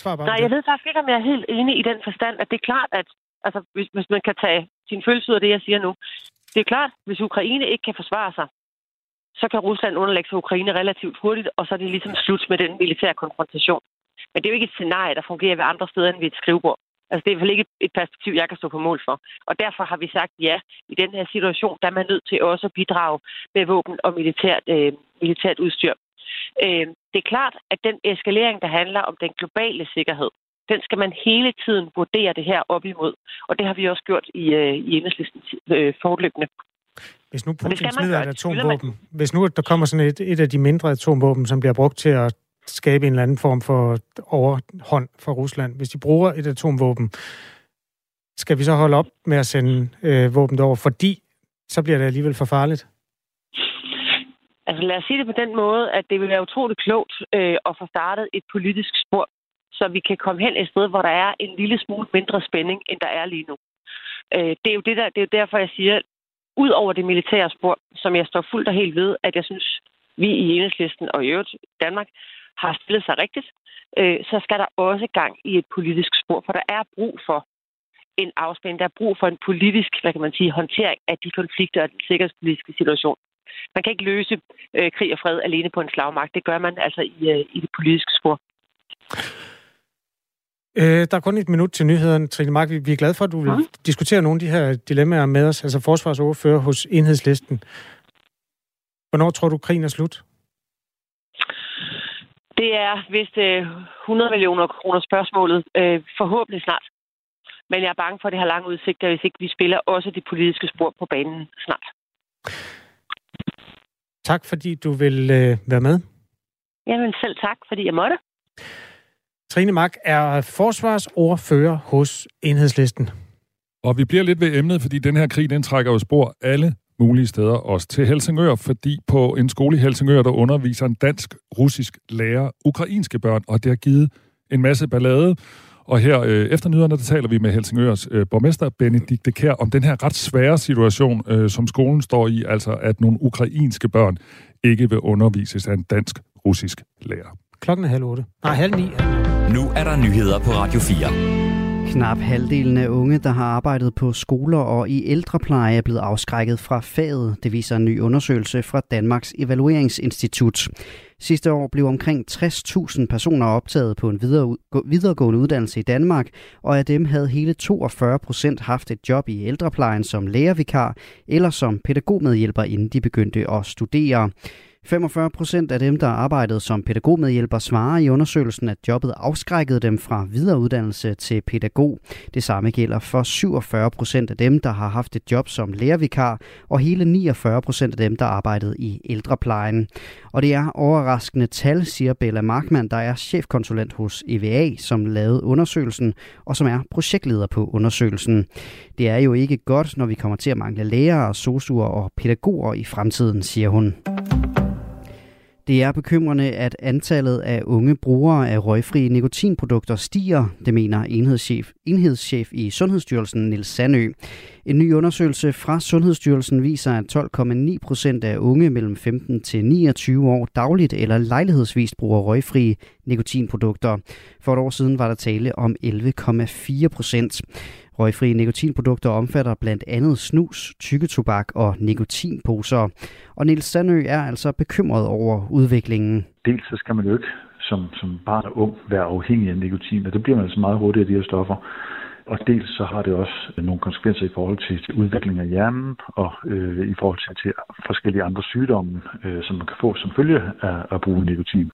svar bare. Nej, jeg ved faktisk ikke, om jeg er helt enig i den forstand, at det er klart, at altså, hvis, hvis man kan tage sin følelse ud af det, jeg siger nu. Det er klart, hvis Ukraine ikke kan forsvare sig, så kan Rusland underlægge sig Ukraine relativt hurtigt, og så er det ligesom slut med den militære konfrontation. Men det er jo ikke et scenarie, der fungerer ved andre steder end ved et skrivebord. Altså, det er i hvert fald ikke et perspektiv, jeg kan stå på mål for. Og derfor har vi sagt ja. I den her situation, der er man nødt til også at bidrage med våben og militært, øh, militært udstyr. Øh, det er klart, at den eskalering, der handler om den globale sikkerhed, den skal man hele tiden vurdere det her op imod. Og det har vi også gjort i, øh, i enhedslisten øh, forløbende. Hvis nu Putin smider et atomvåben, hvis nu der kommer sådan et, et af de mindre atomvåben, som bliver brugt til at skabe en eller anden form for overhånd for Rusland, hvis de bruger et atomvåben, skal vi så holde op med at sende øh, våben over, fordi så bliver det alligevel for farligt? Altså lad os sige det på den måde, at det vil være utroligt klogt øh, at få startet et politisk spor, så vi kan komme hen et sted, hvor der er en lille smule mindre spænding, end der er lige nu. Øh, det, er jo det, der, det er jo derfor, jeg siger, ud over det militære spor, som jeg står fuldt og helt ved, at jeg synes, vi i enhedslisten og i øvrigt Danmark har stillet sig rigtigt, øh, så skal der også gang i et politisk spor, for der er brug for en afspænding. Der er brug for en politisk, hvad kan man sige, håndtering af de konflikter og den sikkerhedspolitiske situation. Man kan ikke løse øh, krig og fred alene på en slagmark. Det gør man altså i, øh, i det politiske spor. Øh, der er kun et minut til nyhederne, Trine Mark. Vi er glade for, at du vil mm. diskutere nogle af de her dilemmaer med os, altså forsvarsordfører hos Enhedslisten. Hvornår tror du, krigen er slut? Det er vist øh, 100 millioner kroner spørgsmålet. Øh, forhåbentlig snart. Men jeg er bange for, at det har lange udsigter, hvis ikke vi spiller også det politiske spor på banen snart. Tak, fordi du vil øh, være med. Jamen selv tak, fordi jeg måtte. Trine Mark er forsvarsordfører hos Enhedslisten. Og vi bliver lidt ved emnet, fordi den her krig, den trækker jo spor alle mulige steder, også til Helsingør, fordi på en skole i Helsingør, der underviser en dansk-russisk lærer ukrainske børn, og det har givet en masse ballade. Og her øh, efter nyhederne, der taler vi med Helsingørs øh, borgmester Benedikte Kær om den her ret svære situation, øh, som skolen står i, altså at nogle ukrainske børn ikke vil undervises af en dansk-russisk lærer. Klokken er halv otte. Nej, halv ni. Nu er der nyheder på Radio 4. Knap halvdelen af unge, der har arbejdet på skoler og i ældrepleje, er blevet afskrækket fra faget. Det viser en ny undersøgelse fra Danmarks Evalueringsinstitut. Sidste år blev omkring 60.000 personer optaget på en videregående uddannelse i Danmark, og af dem havde hele 42 procent haft et job i ældreplejen som lærervikar eller som pædagogmedhjælper, inden de begyndte at studere. 45 procent af dem, der arbejdede som pædagogmedhjælper, svarer i undersøgelsen, at jobbet afskrækkede dem fra videreuddannelse til pædagog. Det samme gælder for 47 procent af dem, der har haft et job som lærervikar, og hele 49 procent af dem, der arbejdede i ældreplejen. Og det er overraskende tal, siger Bella Markmann, der er chefkonsulent hos EVA, som lavede undersøgelsen, og som er projektleder på undersøgelsen. Det er jo ikke godt, når vi kommer til at mangle lærere, sosuer og pædagoger i fremtiden, siger hun. Det er bekymrende, at antallet af unge brugere af røgfrie nikotinprodukter stiger, det mener enhedschef, enhedschef i Sundhedsstyrelsen Nils Sandø. En ny undersøgelse fra Sundhedsstyrelsen viser, at 12,9 procent af unge mellem 15 til 29 år dagligt eller lejlighedsvist bruger røgfrie nikotinprodukter. For et år siden var der tale om 11,4 procent. Røgfrie nikotinprodukter omfatter blandt andet snus, tykketobak og nikotinposer. Og Niels Sandø er altså bekymret over udviklingen. Dels så skal man jo ikke som, som barn og ung være afhængig af nikotin, og det bliver man altså meget hurtigt af de her stoffer. Og dels så har det også nogle konsekvenser i forhold til, til udvikling af hjernen og øh, i forhold til, til forskellige andre sygdomme, øh, som man kan få som følge af at bruge nikotin.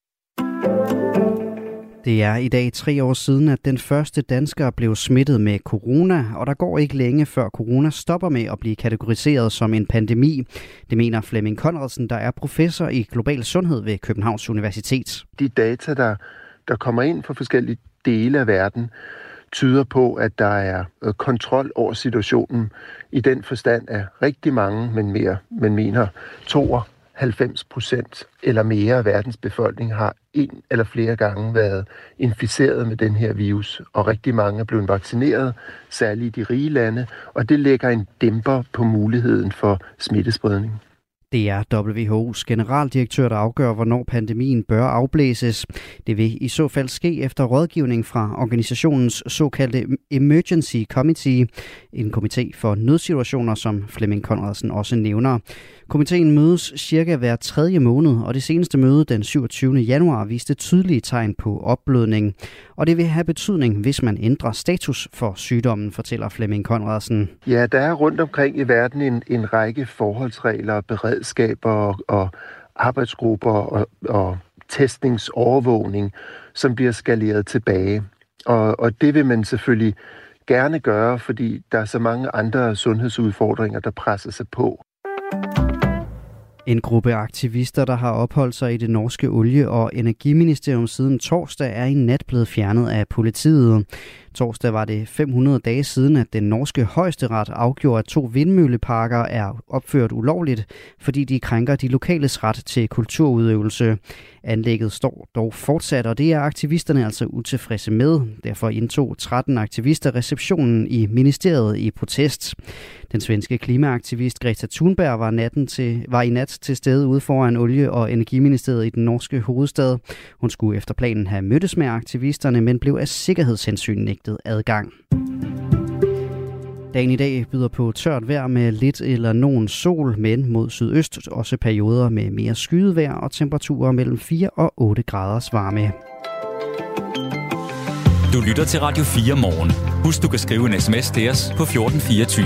Det er i dag tre år siden, at den første dansker blev smittet med corona, og der går ikke længe før corona stopper med at blive kategoriseret som en pandemi. Det mener Flemming Konradsen, der er professor i global sundhed ved Københavns Universitet. De data, der, der kommer ind fra forskellige dele af verden, tyder på, at der er øh, kontrol over situationen i den forstand, at rigtig mange, men mere, men mener, 92 procent eller mere af verdens befolkning har en eller flere gange været inficeret med den her virus, og rigtig mange er blevet vaccineret, særligt i de rige lande, og det lægger en dæmper på muligheden for smittespredning. Det er WHO's generaldirektør, der afgør, hvornår pandemien bør afblæses. Det vil i så fald ske efter rådgivning fra organisationens såkaldte Emergency Committee, en komité for nødsituationer, som Flemming Konradsen også nævner. Komiteen mødes cirka hver tredje måned, og det seneste møde den 27. januar viste tydelige tegn på opblødning. Og det vil have betydning, hvis man ændrer status for sygdommen, fortæller Flemming Konradsen. Ja, der er rundt omkring i verden en, en række forholdsregler, og beredskaber og, arbejdsgrupper og, og testningsovervågning, som bliver skaleret tilbage. Og, og det vil man selvfølgelig gerne gøre, fordi der er så mange andre sundhedsudfordringer, der presser sig på. En gruppe aktivister, der har opholdt sig i det norske olie- og energiministerium siden torsdag, er i nat blevet fjernet af politiet. Torsdag var det 500 dage siden, at den norske højesteret afgjorde, at to vindmølleparker er opført ulovligt, fordi de krænker de lokales ret til kulturudøvelse. Anlægget står dog fortsat, og det er aktivisterne altså utilfredse med. Derfor indtog 13 aktivister receptionen i ministeriet i protest. Den svenske klimaaktivist Greta Thunberg var, natten til, var i nat til stede ude foran Olie- og Energiministeriet i den norske hovedstad. Hun skulle efter planen have mødtes med aktivisterne, men blev af sikkerhedshensyn nægtet adgang. Dagen i dag byder på tørt vejr med lidt eller nogen sol, men mod sydøst også perioder med mere skyet vejr og temperaturer mellem 4 og 8 graders varme. Du lytter til Radio 4 morgen. Husk, du kan skrive en sms til os på 1424.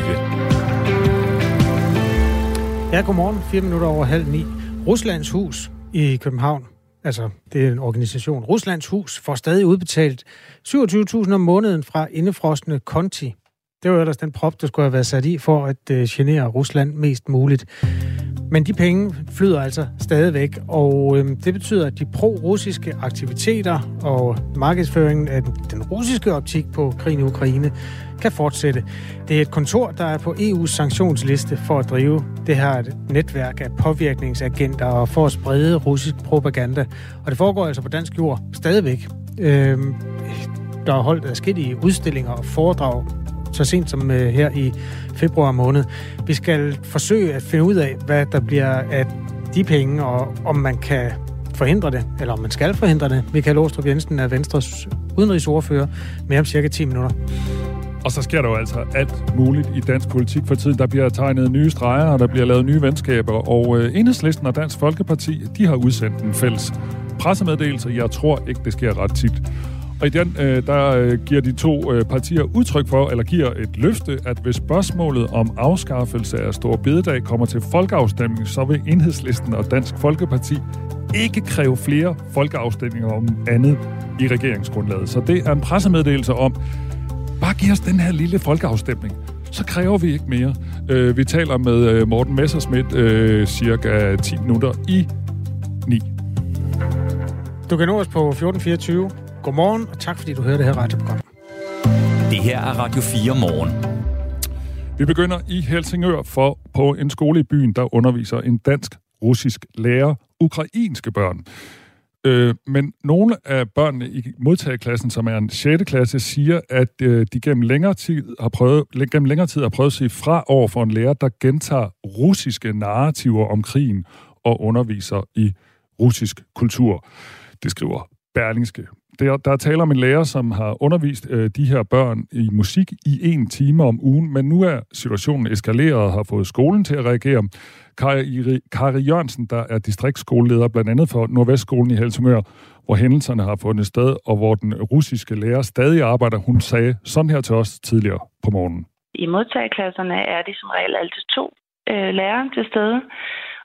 Ja, godmorgen. 4 minutter over halv ni. Ruslands hus i København, altså det er en organisation, Ruslands hus får stadig udbetalt 27.000 om måneden fra indefrostende konti. Det var ellers den prop, der skulle have været sat i for at øh, genere Rusland mest muligt. Men de penge flyder altså stadigvæk, og øh, det betyder, at de pro-russiske aktiviteter og markedsføringen af den russiske optik på krigen i Ukraine kan fortsætte. Det er et kontor, der er på EU's sanktionsliste for at drive det her netværk af påvirkningsagenter og for at sprede russisk propaganda. Og det foregår altså på dansk jord stadigvæk. Øh, der er holdt adskillige udstillinger og foredrag så sent som øh, her i februar måned. Vi skal forsøge at finde ud af, hvad der bliver af de penge, og om man kan forhindre det, eller om man skal forhindre det. Michael Åstrup Jensen er Venstres udenrigsordfører med om cirka 10 minutter. Og så sker der jo altså alt muligt i dansk politik for tiden. Der bliver tegnet nye streger, og der bliver lavet nye venskaber. Og øh, Enhedslisten og Dansk Folkeparti, de har udsendt en fælles pressemeddelelse. Jeg tror ikke, det sker ret tit. Og i den, øh, der øh, giver de to øh, partier udtryk for, eller giver et løfte, at hvis spørgsmålet om afskaffelse af Stor Bededag kommer til folkeafstemning, så vil Enhedslisten og Dansk Folkeparti ikke kræve flere folkeafstemninger om andet i regeringsgrundlaget. Så det er en pressemeddelelse om, bare giv os den her lille folkeafstemning så kræver vi ikke mere. Øh, vi taler med øh, Morten Messerschmidt øh, cirka 10 minutter i 9. Du kan nå os på 1424. Godmorgen, og tak fordi du hører det her radioprogram. Det her er Radio 4 morgen. Vi begynder i Helsingør for på en skole i byen, der underviser en dansk-russisk lærer ukrainske børn. Øh, men nogle af børnene i modtagerklassen, som er en 6. klasse, siger, at øh, de gennem længere, tid har prøvet, gennem længere tid har prøvet at sige fra over for en lærer, der gentager russiske narrativer om krigen og underviser i russisk kultur. Det skriver Berlingske der, der er tale om en lærer, som har undervist øh, de her børn i musik i en time om ugen, men nu er situationen eskaleret og har fået skolen til at reagere. Kari, Kari Jørgensen, der er distriktsskoleleder blandt andet for Nordvestskolen i Helsingør, hvor hændelserne har fundet sted, og hvor den russiske lærer stadig arbejder. Hun sagde sådan her til os tidligere på morgenen. I modtagerklasserne er de som regel altid to øh, lærere til stede.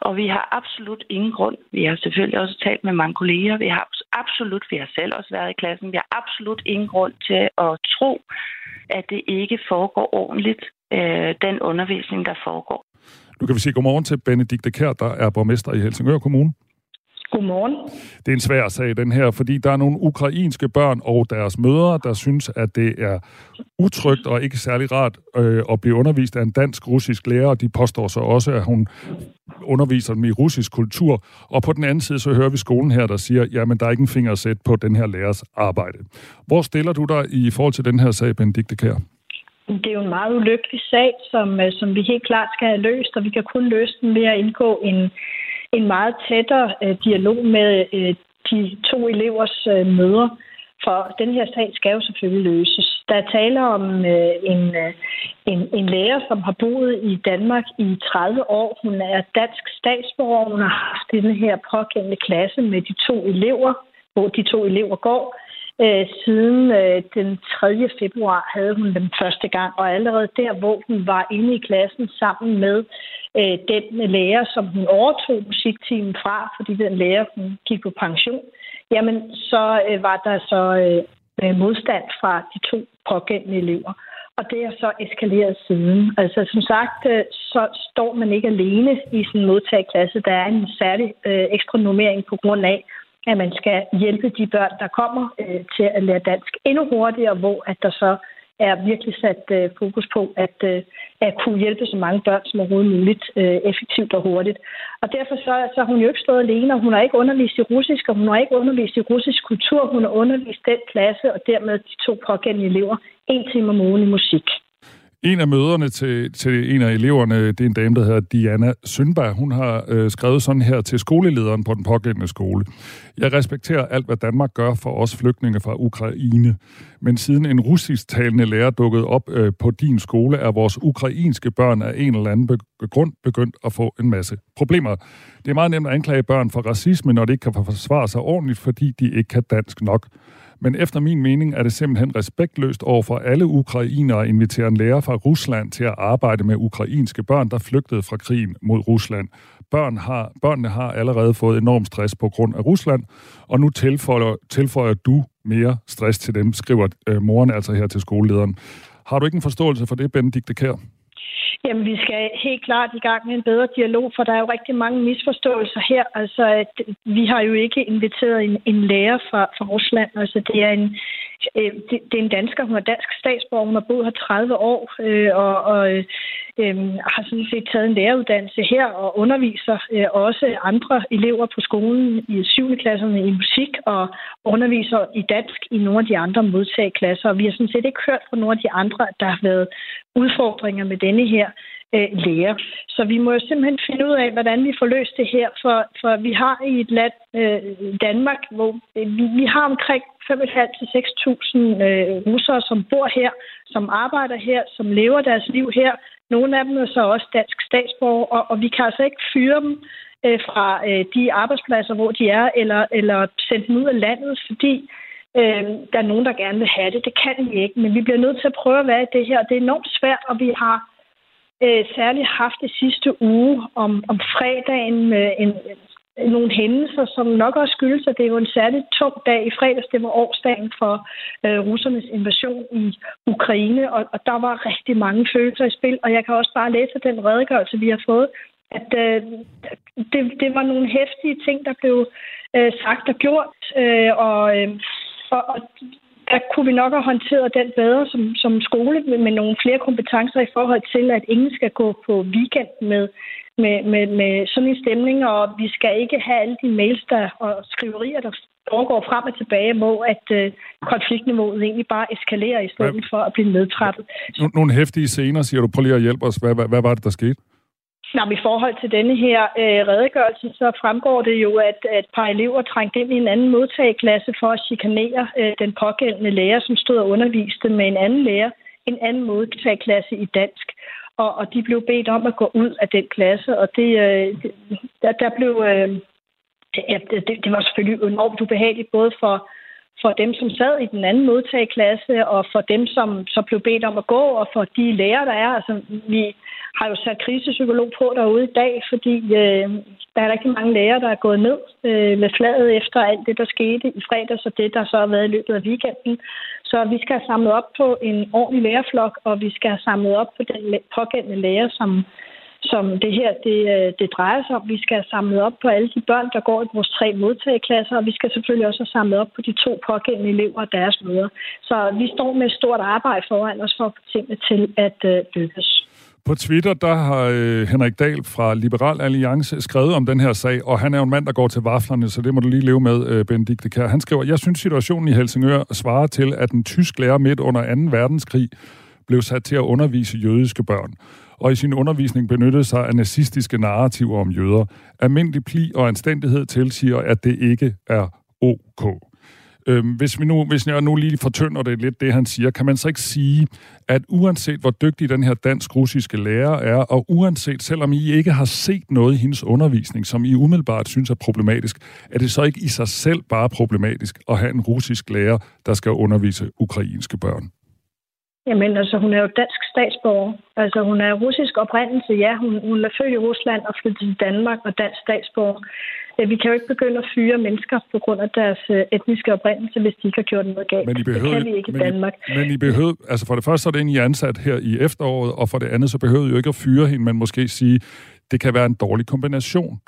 Og vi har absolut ingen grund. Vi har selvfølgelig også talt med mange kolleger. Vi har absolut, vi har selv også været i klassen. Vi har absolut ingen grund til at tro, at det ikke foregår ordentligt, øh, den undervisning, der foregår. Nu kan vi sige godmorgen til Benedikte Kær, der er borgmester i Helsingør Kommune. Godmorgen. Det er en svær sag, den her, fordi der er nogle ukrainske børn og deres mødre, der synes, at det er utrygt og ikke særlig rart øh, at blive undervist af en dansk-russisk lærer. De påstår så også, at hun underviser dem i russisk kultur. Og på den anden side, så hører vi skolen her, der siger, jamen der er ikke en finger at sætte på den her lærers arbejde. Hvor stiller du dig i forhold til den her sag, Benedikte Kær? Det er jo en meget ulykkelig sag, som, øh, som vi helt klart skal have løst, og vi kan kun løse den ved at indgå en en meget tættere øh, dialog med øh, de to elevers øh, møder. For den her sag skal jo selvfølgelig løses. Der er tale om øh, en, øh, en, en lærer, som har boet i Danmark i 30 år. Hun er dansk statsborger. Hun har haft den her pågældende klasse med de to elever, hvor de to elever går. Øh, siden øh, den 3. februar havde hun den første gang, og allerede der, hvor hun var inde i klassen sammen med øh, den lærer, som hun overtog musiktimen fra, fordi den lærer hun gik på pension, jamen så øh, var der så øh, modstand fra de to pågældende elever. Og det er så eskaleret siden. Altså som sagt, øh, så står man ikke alene i en modtageklasse. Der er en særlig øh, ekstra normering på grund af, at man skal hjælpe de børn, der kommer øh, til at lære dansk endnu hurtigere, hvor at der så er virkelig sat øh, fokus på at, øh, at kunne hjælpe så mange børn som overhovedet muligt øh, effektivt og hurtigt. Og derfor så, så har hun jo ikke stået alene, og hun har ikke undervist i russisk, og hun har ikke undervist i russisk kultur. Hun har undervist den klasse, og dermed de to pågældende elever en time om ugen i musik. En af møderne til, til en af eleverne, det er en dame, der hedder Diana Sønberg. Hun har øh, skrevet sådan her til skolelederen på den pågældende skole. Jeg respekterer alt, hvad Danmark gør for os flygtninge fra Ukraine. Men siden en russisk talende lærer dukkede op øh, på din skole, er vores ukrainske børn af en eller anden grund begyndt at få en masse problemer. Det er meget nemt at anklage børn for racisme, når de ikke kan forsvare sig ordentligt, fordi de ikke kan dansk nok. Men efter min mening er det simpelthen respektløst over for alle ukrainere at invitere en lærer fra Rusland til at arbejde med ukrainske børn, der flygtede fra krigen mod Rusland. Børn har, børnene har allerede fået enorm stress på grund af Rusland, og nu tilføjer, tilføjer du mere stress til dem, skriver øh, moren altså her til skolelederen. Har du ikke en forståelse for det, Benedikte Kær? Jamen, vi skal helt klart i gang med en bedre dialog, for der er jo rigtig mange misforståelser her. Altså, at vi har jo ikke inviteret en, en lærer fra, fra Rusland. Altså, det er en, øh, det, det er en dansker, hun er dansk statsborger, hun har boet her 30 år, øh, og, og øh, øhm, har sådan set taget en læreruddannelse her og underviser øh, også andre elever på skolen i 7. klasserne i musik og underviser i dansk i nogle af de andre modtageklasser. Og vi har sådan set ikke hørt fra nogle af de andre, at der har været udfordringer med denne her øh, læger. Så vi må jo simpelthen finde ud af, hvordan vi får løst det her, for, for vi har i et land, øh, Danmark, hvor øh, vi, vi har omkring 5.500-6.000 øh, russere, som bor her, som arbejder her, som lever deres liv her. Nogle af dem er så også dansk statsborger, og, og vi kan altså ikke fyre dem øh, fra øh, de arbejdspladser, hvor de er, eller, eller sende dem ud af landet, fordi øh, der er nogen, der gerne vil have det. Det kan vi ikke, men vi bliver nødt til at prøve at være i det her. Det er enormt svært, og vi har øh, særligt haft det sidste uge om, om fredagen med en, nogle hændelser, som nok også skyldes, at det er jo en særligt tung dag i fredags. Det var årsdagen for øh, russernes invasion i Ukraine, og, og der var rigtig mange følelser i spil. Og jeg kan også bare læse den redegørelse, vi har fået, at øh, det, det var nogle hæftige ting, der blev øh, sagt og gjort, øh, og, øh, og, og der kunne vi nok have håndteret den bedre som, som skole med, nogle flere kompetencer i forhold til, at ingen skal gå på weekend med, med, med, med sådan en stemning, og vi skal ikke have alle de mails der, og skriverier, der foregår frem og tilbage, hvor at øh, konfliktniveauet egentlig bare eskalerer i stedet for at blive nedtrappet. Nogle hæftige scener, siger du. Prøv lige at hjælpe os. Hvad, hvad, hvad var det, der skete? Nå, i forhold til denne her øh, redegørelse, så fremgår det jo, at, at et par elever trængte ind i en anden modtageklasse for at chikanere øh, den pågældende lærer, som stod og underviste med en anden lærer, en anden modtageklasse i dansk. Og, og de blev bedt om at gå ud af den klasse, og det, øh, der, der blev... Øh, det, det, det var selvfølgelig enormt ubehageligt, både for, for dem, som sad i den anden modtageklasse, og for dem, som så blev bedt om at gå, og for de lærere, der er. Altså, vi har jo sat krisepsykolog på derude i dag, fordi øh, der er rigtig mange læger, der er gået ned øh, med fladet efter alt det, der skete i fredags, og det, der så har været i løbet af weekenden. Så vi skal have samlet op på en ordentlig lærerflok, og vi skal have samlet op på den pågældende lærer, som, som det her det, øh, det drejer sig om. Vi skal have samlet op på alle de børn, der går i vores tre modtageklasser, og vi skal selvfølgelig også have samlet op på de to pågældende elever og deres møder. Så vi står med et stort arbejde foran os for at få tingene til at øh, lykkes. På Twitter, der har øh, Henrik Dahl fra Liberal Alliance skrevet om den her sag, og han er jo en mand, der går til vaflerne, så det må du lige leve med, øh, Benedikte Kær. Han skriver, jeg synes situationen i Helsingør svarer til, at en tysk lærer midt under 2. verdenskrig blev sat til at undervise jødiske børn og i sin undervisning benyttede sig af nazistiske narrativer om jøder. Almindelig pli og anstændighed tilsiger, at det ikke er ok. Øhm, hvis, vi nu, hvis jeg nu lige fortynder det lidt, det han siger, kan man så ikke sige, at uanset hvor dygtig den her dansk-russiske lærer er, og uanset selvom I ikke har set noget i hendes undervisning, som I umiddelbart synes er problematisk, er det så ikke i sig selv bare problematisk at have en russisk lærer, der skal undervise ukrainske børn? Jamen, altså, hun er jo dansk statsborger. Altså, hun er russisk oprindelse, ja. Hun, hun er født i Rusland og flyttet til Danmark og dansk statsborger. Vi kan jo ikke begynde at fyre mennesker på grund af deres øh, etniske oprindelse, hvis de ikke har gjort noget galt. Men I behøver, det kan vi ikke men i Danmark. I, men I behøver, altså for det første så er det en, I ansat her i efteråret, og for det andet så behøver I jo ikke at fyre hende, men måske sige, det kan være en dårlig kombination.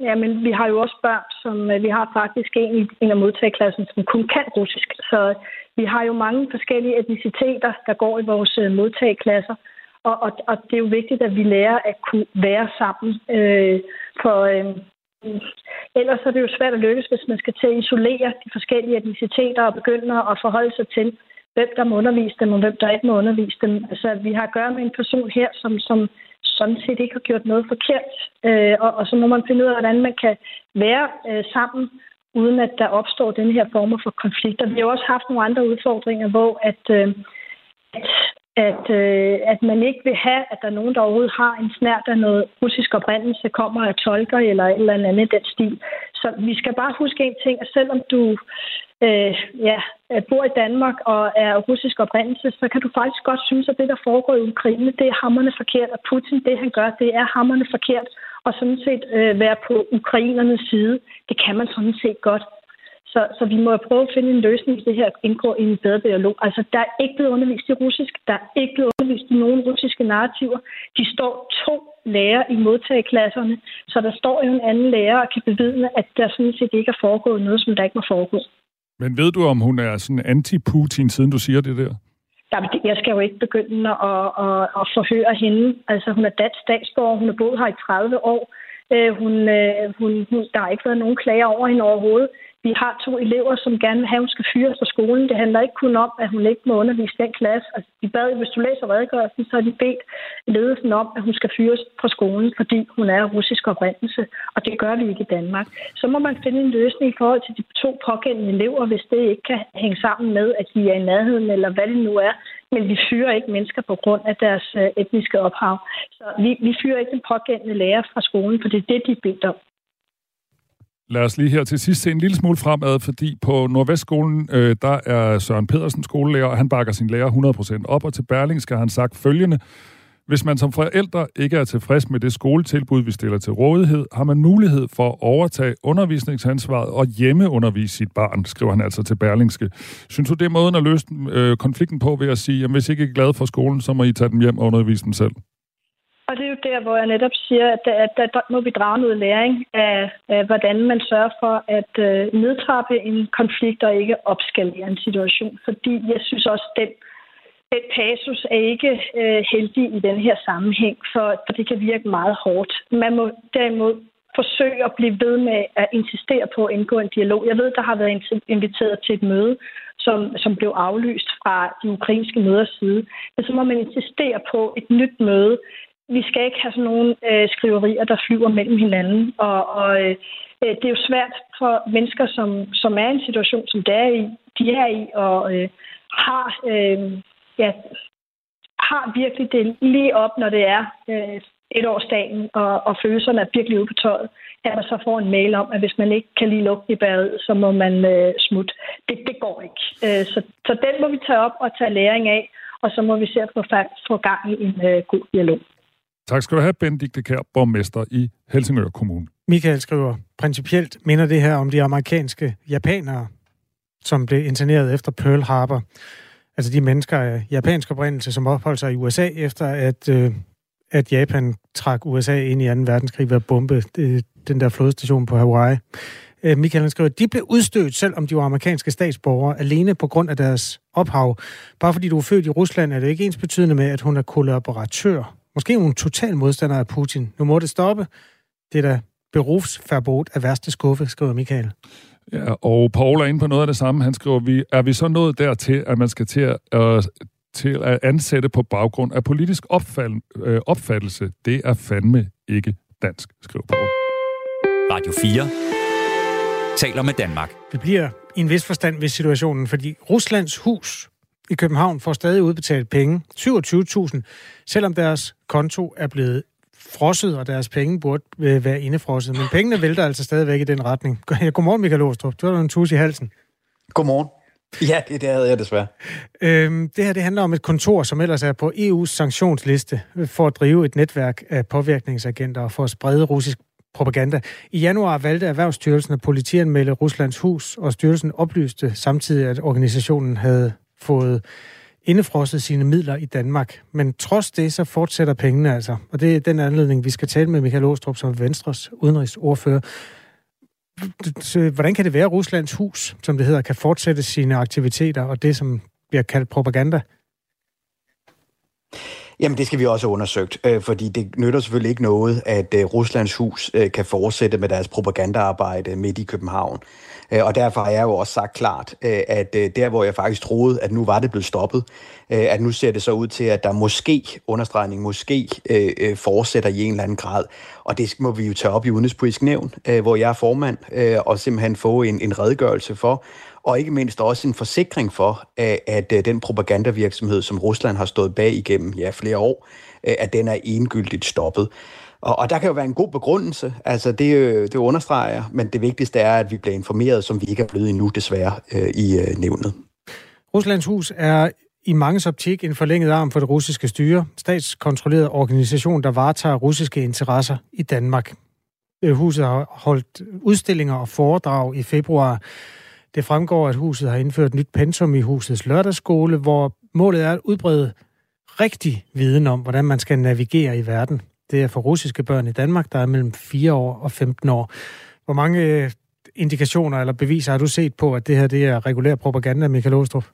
Ja, men vi har jo også børn, som øh, vi har faktisk en i en af modtageklassen, som kun kan russisk. Så vi har jo mange forskellige etniciteter, der går i vores øh, modtagklasser. Og, og, og det er jo vigtigt, at vi lærer at kunne være sammen. Øh, for øh, ellers er det jo svært at lykkes, hvis man skal til at isolere de forskellige etniciteter og begynde at forholde sig til, hvem der må undervise dem, og hvem der ikke må undervise dem. Altså, vi har at gøre med en person her, som, som sådan set ikke har gjort noget forkert. Øh, og, og så må man finde ud af, hvordan man kan være øh, sammen uden at der opstår den her form for konflikter. Vi har også haft nogle andre udfordringer, hvor at, øh, at, at, øh, at man ikke vil have, at der er nogen, der overhovedet har en snært af noget russisk oprindelse, kommer af tolker eller et eller andet den stil. Så vi skal bare huske en ting, at selvom du øh, ja, bor i Danmark og er russisk oprindelse, så kan du faktisk godt synes, at det, der foregår i Ukraine, det er hammerne forkert, og Putin, det han gør, det er hammerne forkert og sådan set øh, være på ukrainernes side. Det kan man sådan set godt. Så, så vi må prøve at finde en løsning, hvis det her indgår i en bedre dialog. Altså, der er ikke blevet undervist i russisk, der er ikke blevet undervist i nogen russiske narrativer. De står to lærer i modtageklasserne, så der står jo en anden lærer og kan bevidne, at der sådan set ikke er foregået noget, som der ikke må foregå. Men ved du, om hun er sådan anti-Putin, siden du siger det der? Jeg skal jo ikke begynde at, at, at forhøre hende. Altså, hun er dansk statsborger, hun har boet her i 30 år. Øh, hun, øh, hun, hun, der har ikke været nogen klager over hende overhovedet. Vi har to elever, som gerne vil have, at hun skal fyres fra skolen. Det handler ikke kun om, at hun ikke må undervise den klasse. Altså, de bad, hvis du læser redegørelsen, så har de bedt ledelsen om, at hun skal fyres fra skolen, fordi hun er russisk oprindelse. Og det gør vi ikke i Danmark. Så må man finde en løsning i forhold til de to pågældende elever, hvis det ikke kan hænge sammen med, at de er i nærheden, eller hvad det nu er. Men vi fyrer ikke mennesker på grund af deres øh, etniske ophav. Så vi, vi fyrer ikke den pågældende lærer fra skolen, for det er det, de er bedt om. Lad os lige her til sidst se en lille smule fremad, fordi på Nordvestskolen, øh, der er Søren Pedersen skolelærer, og han bakker sin lærer 100% op, og til Berling skal han sagt følgende. Hvis man som forældre ikke er tilfreds med det skoletilbud, vi stiller til rådighed, har man mulighed for at overtage undervisningsansvaret og hjemmeundervise sit barn, skriver han altså til Berlingske. Synes du, det er måden at løse øh, konflikten på ved at sige, at hvis I ikke er glade for skolen, så må I tage dem hjem og undervise dem selv? Og det er jo der, hvor jeg netop siger, at, at, at der må vi drage noget læring af, af, hvordan man sørger for at øh, nedtrappe en konflikt og ikke opskalere en situation. Fordi jeg synes også, at den, den pasus er ikke øh, heldig i den her sammenhæng, for, for det kan virke meget hårdt. Man må derimod forsøge at blive ved med at insistere på at indgå en dialog. Jeg ved, der har været inviteret til et møde, som, som blev aflyst fra de ukrainske møders side. Men så må man insistere på et nyt møde, vi skal ikke have sådan nogle øh, skriverier, der flyver mellem hinanden. Og, og øh, øh det er jo svært for mennesker, som, som er i en situation, som de er i, de er i, og øh, har, øh, ja, har virkelig det lige op, når det er øh, et årsdagen, og, og følelserne er virkelig ude på tøjet, at man så får en mail om, at hvis man ikke kan lige lukke i bæret, så må man øh, smutte. Det, det går ikke. Øh, så, så den må vi tage op og tage læring af, og så må vi se at få, få gang i en øh, god dialog. Tak skal du have, Benedikte Kær, borgmester i Helsingør Kommune. Michael skriver, principielt minder det her om de amerikanske japanere, som blev interneret efter Pearl Harbor. Altså de mennesker af japansk oprindelse, som opholdt sig i USA, efter at, øh, at Japan trak USA ind i 2. verdenskrig ved at bombe øh, den der flodstation på Hawaii. Øh, Michael skriver, de blev udstødt, selvom de var amerikanske statsborgere, alene på grund af deres ophav. Bare fordi du er født i Rusland, er det ikke ens betydende med, at hun er kollaboratør Måske nogle total modstander af Putin. Nu må det stoppe. Det er da berufsverbot af værste skuffe, skriver Michael. Ja, og Paul er inde på noget af det samme. Han skriver, vi, er vi så nået dertil, at man skal til at, øh, til at ansætte på baggrund af politisk opfald, øh, opfattelse? Det er fandme ikke dansk, skriver Paul. Radio 4 taler med Danmark. Det bliver i en vis forstand ved situationen, fordi Ruslands hus i København får stadig udbetalt penge, 27.000, selvom deres konto er blevet frosset, og deres penge burde øh, være indefrosset. Men pengene vælter altså stadigvæk i den retning. Godmorgen, Michael Åstrup. Du har en tus i halsen. Godmorgen. Ja, det, det havde jeg desværre. Øhm, det her det handler om et kontor, som ellers er på EU's sanktionsliste for at drive et netværk af påvirkningsagenter og for at sprede russisk propaganda. I januar valgte Erhvervsstyrelsen at politianmelde Ruslands hus, og styrelsen oplyste samtidig, at organisationen havde fået indefrosset sine midler i Danmark. Men trods det, så fortsætter pengene altså. Og det er den anledning, vi skal tale med Michael Åstrup som Venstres udenrigsordfører. Hvordan kan det være, at Ruslands hus, som det hedder, kan fortsætte sine aktiviteter og det, som bliver kaldt propaganda? Jamen det skal vi også have undersøgt, øh, fordi det nytter selvfølgelig ikke noget, at øh, Ruslands hus øh, kan fortsætte med deres propagandaarbejde midt i København. Øh, og derfor har jeg jo også sagt klart, øh, at øh, der hvor jeg faktisk troede, at nu var det blevet stoppet, at nu ser det så ud til, at der måske, understregning måske, fortsætter i en eller anden grad. Og det må vi jo tage op i Udenrigspolitisk Nævn, hvor jeg er formand, og simpelthen få en, en redegørelse for, og ikke mindst også en forsikring for, at den propagandavirksomhed, som Rusland har stået bag igennem ja, flere år, at den er endegyldigt stoppet. Og, og der kan jo være en god begrundelse, altså det, øh, det understreger jeg, men det vigtigste er, at vi bliver informeret, som vi ikke er blevet endnu desværre øh, i øh, nævnet. Ruslands hus er i mange optik en forlænget arm for det russiske styre, statskontrolleret organisation, der varetager russiske interesser i Danmark. Øh, huset har holdt udstillinger og foredrag i februar. Det fremgår, at huset har indført nyt pensum i husets lørdagsskole, hvor målet er at udbrede rigtig viden om, hvordan man skal navigere i verden. Det er for russiske børn i Danmark, der er mellem 4 år og 15 år. Hvor mange øh, indikationer eller beviser har du set på, at det her det er regulær propaganda, Michael Åstrup?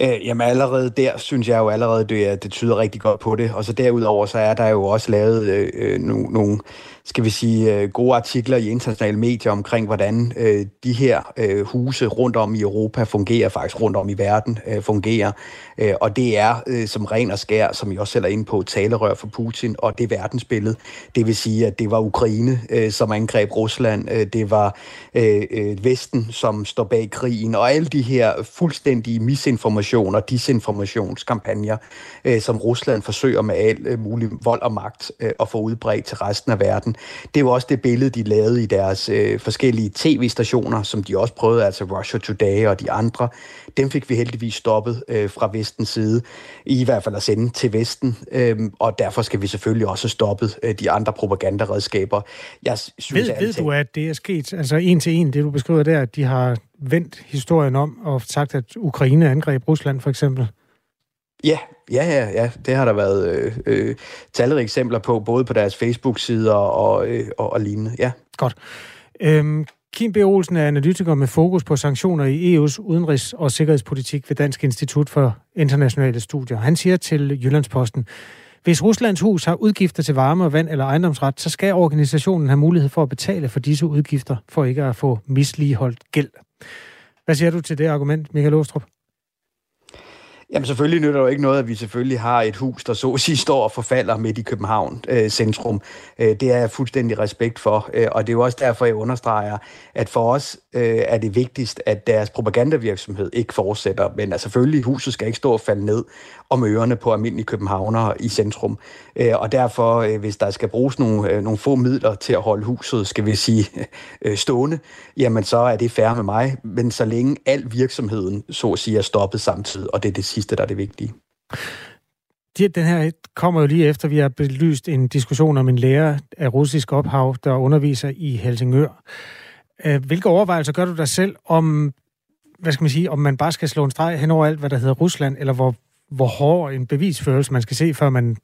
Øh, jamen allerede der synes jeg jo allerede, det, det tyder rigtig godt på det. Og så derudover, så er der jo også lavet øh, øh nogle, nogle skal vi sige, øh, gode artikler i internationale medier omkring, hvordan øh, de her øh, huse rundt om i Europa fungerer, faktisk rundt om i verden øh, fungerer. Øh, og det er øh, som ren og skær, som I også selv er inde på, talerør for Putin, og det verdensbillede. Det vil sige, at det var Ukraine, øh, som angreb Rusland, øh, det var øh, øh, Vesten, som står bag krigen, og alle de her fuldstændige misinformationer, disinformationskampagner, øh, som Rusland forsøger med al øh, mulig vold og magt øh, at få udbredt til resten af verden. Det er jo også det billede, de lavede i deres øh, forskellige tv-stationer, som de også prøvede, altså Russia Today og de andre. Dem fik vi heldigvis stoppet øh, fra vestens side, i hvert fald at sende til Vesten, øh, og derfor skal vi selvfølgelig også have stoppet øh, de andre propagandaredskaber. Jeg synes, ved, ved du, at det er sket, altså en til en, det du beskriver der, at de har vendt historien om og sagt, at Ukraine angreb Rusland for eksempel? Ja, ja, ja, ja. Det har der været øh, øh, talrige eksempler på, både på deres Facebook-sider og, øh, og, og lignende. Ja. Godt. Øhm, Kim B. Olsen er analytiker med fokus på sanktioner i EU's udenrigs- og sikkerhedspolitik ved Dansk Institut for Internationale Studier. Han siger til Jyllandsposten, hvis Ruslands hus har udgifter til varme og vand eller ejendomsret, så skal organisationen have mulighed for at betale for disse udgifter, for ikke at få misligeholdt gæld. Hvad siger du til det argument, Michael Åstrup? Jamen selvfølgelig nytter det jo ikke noget, at vi selvfølgelig har et hus, der så at sige står og forfalder midt i København øh, centrum. Øh, det er jeg fuldstændig respekt for, øh, og det er jo også derfor, jeg understreger, at for os øh, er det vigtigst, at deres propagandavirksomhed ikke fortsætter. Men altså, selvfølgelig, huset skal ikke stå og falde ned om ørerne på almindelige københavnere i centrum. Øh, og derfor, øh, hvis der skal bruges nogle, øh, nogle få midler til at holde huset, skal vi sige, øh, stående, jamen så er det færre med mig. Men så længe al virksomheden, så at sige, er stoppet samtidig, og det er det sidste, der er det vigtige. Den her kommer jo lige efter, vi har belyst en diskussion om en lærer af russisk ophav, der underviser i Helsingør. Øh, hvilke overvejelser gør du dig selv om, hvad skal man sige, om man bare skal slå en streg hen over alt, hvad der hedder Rusland, eller hvor, hvor hård en bevisførelse man skal se, før man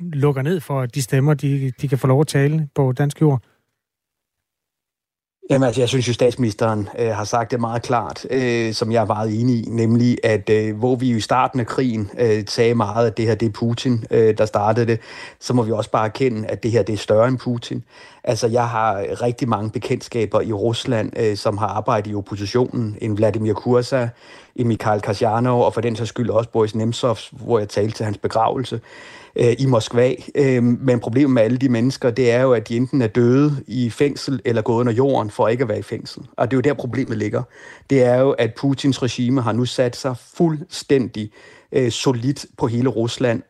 lukker ned for, at de stemmer, de, de kan få lov at tale på dansk jord? Jamen altså, jeg synes jo, statsministeren øh, har sagt det meget klart, øh, som jeg er meget enig i, nemlig at øh, hvor vi jo i starten af krigen øh, sagde meget, at det her det er Putin, øh, der startede det, så må vi også bare erkende, at det her det er større end Putin. Altså, jeg har rigtig mange bekendtskaber i Rusland, øh, som har arbejdet i oppositionen. En Vladimir Kursa, en Mikhail Kasjanov, og for den sags skyld også Boris Nemtsov, hvor jeg talte til hans begravelse øh, i Moskva. Øh, men problemet med alle de mennesker, det er jo, at de enten er døde i fængsel eller gået under jorden for ikke at være i fængsel. Og det er jo der problemet ligger. Det er jo, at Putins regime har nu sat sig fuldstændig øh, solidt på hele Rusland,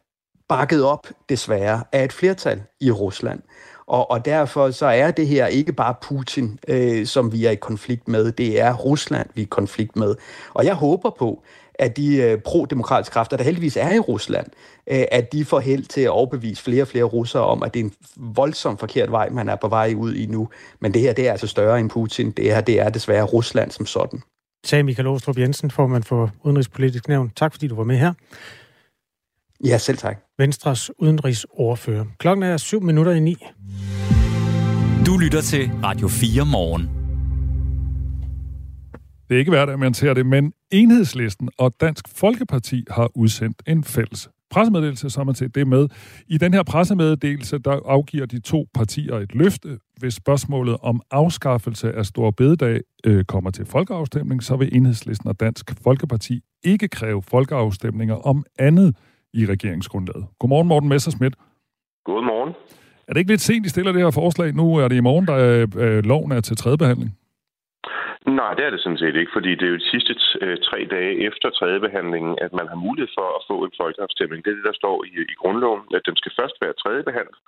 bakket op desværre af et flertal i Rusland. Og, og derfor så er det her ikke bare Putin, øh, som vi er i konflikt med, det er Rusland, vi er i konflikt med. Og jeg håber på, at de øh, pro-demokratiske kræfter, der heldigvis er i Rusland, øh, at de får held til at overbevise flere og flere russere om, at det er en voldsomt forkert vej, man er på vej ud i nu. Men det her, det er altså større end Putin. Det her, det er desværre Rusland som sådan. Sagde Michael Åstrup Jensen, formand for Udenrigspolitisk Nævn. Tak fordi du var med her. Ja, selv tak. Venstres udenrigsordfører. Klokken er syv minutter i ni. Du lytter til Radio 4 morgen. Det er ikke værd, at man ser det, men Enhedslisten og Dansk Folkeparti har udsendt en fælles pressemeddelelse, som man set det med. I den her pressemeddelelse, der afgiver de to partier et løfte. Hvis spørgsmålet om afskaffelse af Stor Bededag øh, kommer til folkeafstemning, så vil Enhedslisten og Dansk Folkeparti ikke kræve folkeafstemninger om andet i regeringsgrundlaget. Godmorgen, Morten Messersmith. Godmorgen. Er det ikke lidt sent, I stiller det her forslag? Nu er det i morgen, der øh, loven er til tredje behandling. Nej, det er det sådan set ikke, fordi det er jo de sidste øh, tre dage efter tredjebehandlingen, at man har mulighed for at få en folkeafstemning. Det er det, der står i, i grundloven, at den skal først være tredjebehandlet,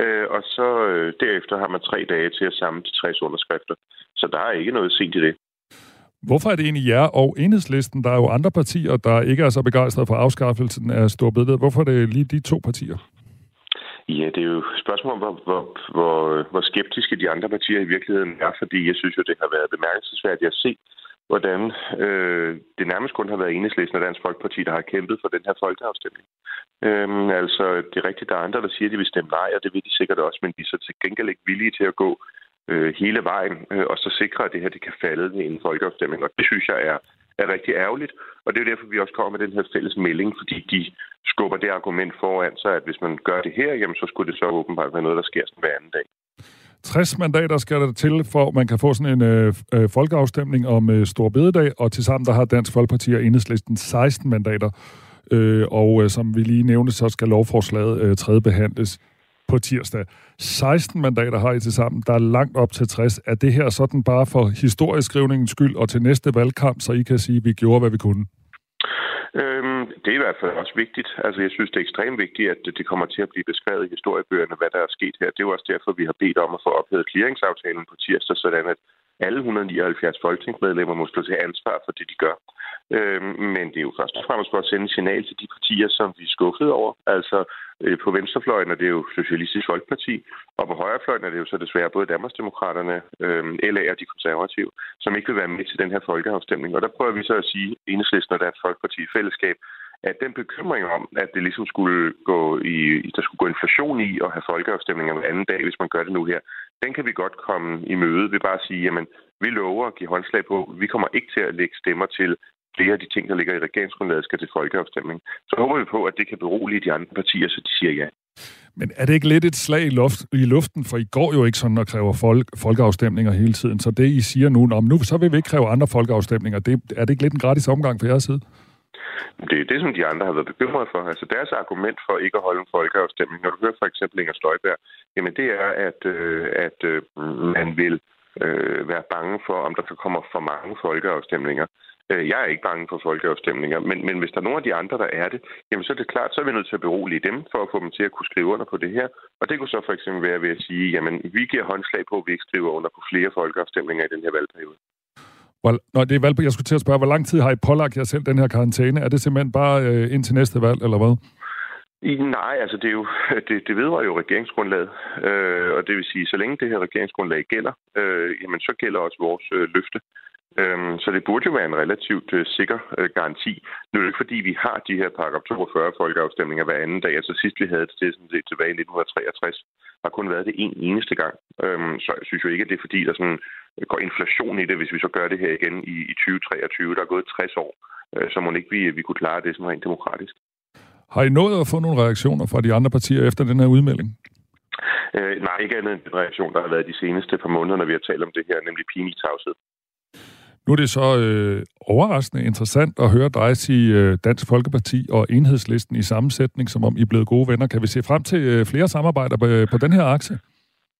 øh, og så øh, derefter har man tre dage til at samle de 60 underskrifter. Så der er ikke noget sent i det. Hvorfor er det egentlig jer og enhedslisten? Der er jo andre partier, der ikke er så begejstrede for afskaffelsen af Storbededet. Hvorfor er det lige de to partier? Ja, det er jo et spørgsmål om, hvor, hvor, hvor, hvor skeptiske de andre partier i virkeligheden er, fordi jeg synes jo, det har været bemærkelsesværdigt at se, hvordan øh, det nærmest kun har været enhedslisten og Dansk Folkeparti, der har kæmpet for den her folkeafstemning. Øhm, altså, det er rigtigt, der er andre, der siger, at de vil stemme nej, og det vil de sikkert også, men de er så til gengæld ikke villige til at gå øh, hele vejen, øh, og så sikre, at det her det kan falde ved en folkeafstemning. Og det synes jeg er, er rigtig ærgerligt, og det er derfor, vi også kommer med den her fælles melding, fordi de skubber det argument foran sig, at hvis man gør det her, jamen, så skulle det så åbenbart være noget, der sker sådan hver anden dag. 60 mandater skal der til, for man kan få sådan en øh, øh, folkeafstemning om øh, Stor Bededag, og tilsammen der har Dansk Folkeparti og Enhedslisten 16 mandater. Øh, og øh, som vi lige nævnte, så skal lovforslaget øh, tredje behandles på tirsdag. 16 mandater har I til sammen. Der er langt op til 60. Er det her sådan bare for historieskrivningens skyld og til næste valgkamp, så I kan sige, at vi gjorde, hvad vi kunne? Øhm, det er i hvert fald også vigtigt. Altså, jeg synes, det er ekstremt vigtigt, at det kommer til at blive beskrevet i historiebøgerne, hvad der er sket her. Det er jo også derfor, vi har bedt om at få ophævet clearingsaftalen på tirsdag, sådan at alle 179 folketingsmedlemmer må stå til ansvar for det, de gør. Øhm, men det er jo først og fremmest for at sende signal til de partier, som vi er skuffet over. Altså øh, på venstrefløjen er det jo Socialistisk Folkeparti, og på højrefløjen er det jo så desværre både Danmarksdemokraterne, øh, LA og de konservative, som ikke vil være med til den her folkeafstemning. Og der prøver vi så at sige, Enhedslisten og Dansk Folkeparti i fællesskab, at den bekymring om, at det ligesom skulle gå i, der skulle gå inflation i at have folkeafstemninger hver anden dag, hvis man gør det nu her, den kan vi godt komme i møde ved bare at sige, jamen, vi lover at give håndslag på, vi kommer ikke til at lægge stemmer til flere af de ting, der ligger i regeringsgrundlaget, skal til folkeafstemning. Så håber vi på, at det kan berolige de andre partier, så de siger ja. Men er det ikke lidt et slag i, luft, i luften? For I går jo ikke sådan og kræver folk, folkeafstemninger hele tiden. Så det, I siger nu, om nu så vil vi ikke kræve andre folkeafstemninger, det, er det ikke lidt en gratis omgang for jeres side? Det er det, som de andre har været bekymret for. Altså deres argument for ikke at holde en folkeafstemning, når du hører for eksempel Inger Støjberg, jamen det er, at, øh, at øh, man vil øh, være bange for, om der kommer for mange folkeafstemninger. Øh, jeg er ikke bange for folkeafstemninger, men, men hvis der er nogen af de andre, der er det, jamen så er det klart, så er vi nødt til at berolige dem for at få dem til at kunne skrive under på det her. Og det kunne så for eksempel være ved at sige, jamen vi giver håndslag på, at vi ikke skriver under på flere folkeafstemninger i den her valgperiode. Hvor, når det er valg, jeg skulle til at spørge, hvor lang tid har I pålagt jer selv den her karantæne? Er det simpelthen bare øh, indtil næste valg, eller hvad? I, nej, altså det, er jo, det, det vedrører jo regeringsgrundlaget, øh, og det vil sige, så længe det her regeringsgrundlag gælder, øh, jamen så gælder også vores øh, løfte. Øhm, så det burde jo være en relativt øh, sikker øh, garanti. Nu er det ikke fordi, vi har de her paragraf 42 folkeafstemninger hver anden dag. Altså sidst vi havde det, det sådan set tilbage i 1963, har kun været det en eneste gang. Øhm, så jeg synes jo ikke, at det er fordi, der sådan går inflation i det, hvis vi så gør det her igen i, i 2023. Der er gået 60 år, øh, så må ikke vi, vi kunne klare det sådan rent demokratisk. Har I nået at få nogle reaktioner fra de andre partier efter den her udmelding? Øh, nej, ikke andet end den reaktion, der har været de seneste par måneder, når vi har talt om det her, nemlig pinlig tavshed. Nu er det så øh, overraskende interessant at høre dig sige øh, Dansk Folkeparti og Enhedslisten i sammensætning, som om I er blevet gode venner. Kan vi se frem til øh, flere samarbejder på, øh, på den her akse?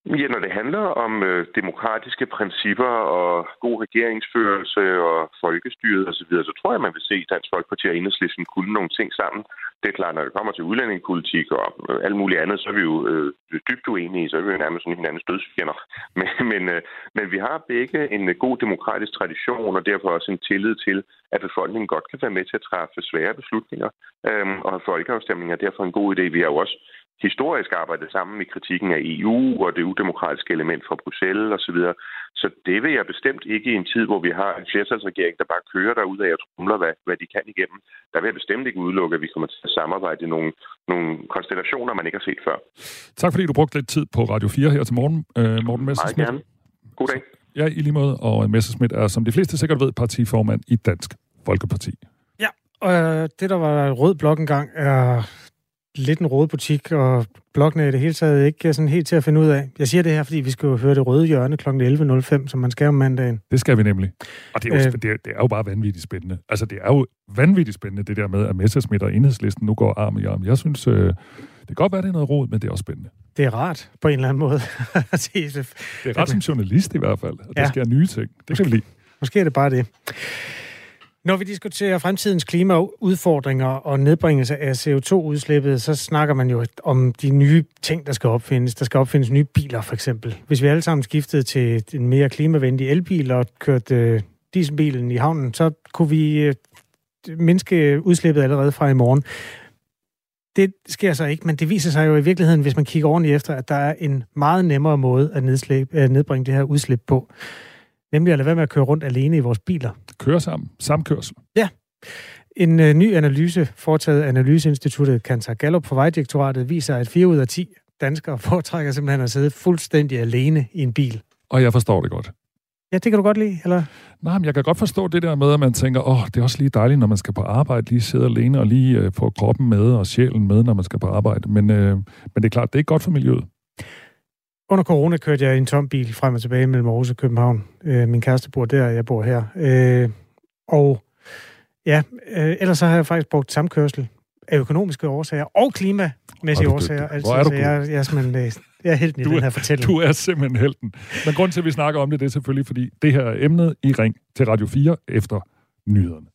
Ja, når det handler om øh, demokratiske principper og god regeringsførelse og folkestyret osv., så, så tror jeg, man vil se Dansk Folkeparti og Enhedslisten kunne nogle ting sammen. Det er klart, når det kommer til udlændingepolitik og øh, alt muligt andet, så er vi jo øh, dybt uenige, så er vi jo nærmest sådan hinandens dødsfjender. Men, men, øh, men vi har begge en øh, god demokratisk tradition, og derfor også en tillid til, at befolkningen godt kan være med til at træffe svære beslutninger. øh, og folkeafstemninger er derfor en god idé. Vi har jo også historisk arbejdet sammen i kritikken af EU og det udemokratiske element fra Bruxelles osv. Så, så det vil jeg bestemt ikke i en tid, hvor vi har en flertalsregering, der bare kører derud af og trumler, hvad, hvad de kan igennem. Der vil jeg bestemt ikke udelukke, at vi kommer til at samarbejde i nogle, nogle konstellationer, man ikke har set før. Tak fordi du brugte lidt tid på Radio 4 her til morgen, øh, Morten Messersmith. Meget gerne. God dag. Ja, i lige måde. Og Messersmith er, som de fleste sikkert ved, partiformand i Dansk Folkeparti. Ja, og øh, det, der var rød blok engang, er lidt en rød butik, og blokkene i det hele taget ikke sådan helt til at finde ud af. Jeg siger det her, fordi vi skal jo høre det røde hjørne kl. 11.05, som man skal om mandagen. Det skal vi nemlig. Og det er, jo, øh, det, er, det er jo bare vanvittigt spændende. Altså, det er jo vanvittigt spændende, det der med, at Messersmith og Enhedslisten nu går arm i arm. Jeg synes, øh, det kan godt være, det er noget rod, men det er også spændende. Det er rart, på en eller anden måde. det er ret som journalist i hvert fald, at ja. der sker nye ting. Det kan vi lide. Måske er det bare det. Når vi diskuterer fremtidens klimaudfordringer og nedbringelse af CO2-udslippet, så snakker man jo om de nye ting, der skal opfindes. Der skal opfindes nye biler, for eksempel. Hvis vi alle sammen skiftede til en mere klimavenlig elbil og kørte øh, dieselbilen i havnen, så kunne vi øh, mindske udslippet allerede fra i morgen. Det sker så ikke, men det viser sig jo i virkeligheden, hvis man kigger ordentligt efter, at der er en meget nemmere måde at, nedslæbe, at øh, nedbringe det her udslip på. Nemlig at lade være med at køre rundt alene i vores biler. Køre sammen. Samkørsel. Ja. En øh, ny analyse, foretaget af Analyseinstituttet Kantar Gallup for Vejdirektoratet, viser, at 4 ud af 10 danskere foretrækker simpelthen at sidde fuldstændig alene i en bil. Og jeg forstår det godt. Ja, det kan du godt lide, eller? Nej, men jeg kan godt forstå det der med, at man tænker, åh, det er også lige dejligt, når man skal på arbejde, lige sidde alene og lige øh, få kroppen med og sjælen med, når man skal på arbejde. Men, øh, men det er klart, det er ikke godt for miljøet. Under corona kørte jeg i en tom bil frem og tilbage mellem Aarhus og København. Øh, min kæreste bor der, og jeg bor her. Øh, og ja, øh, ellers så har jeg faktisk brugt samkørsel af økonomiske årsager og klimamæssige er årsager. Altså, Hvor er du så jeg, jeg, er simpelthen, øh, jeg er helten i Du den er- her fortælling. Du er simpelthen helten. Men grund til, at vi snakker om det, det er selvfølgelig, fordi det her er emnet i Ring til Radio 4 efter nyhederne.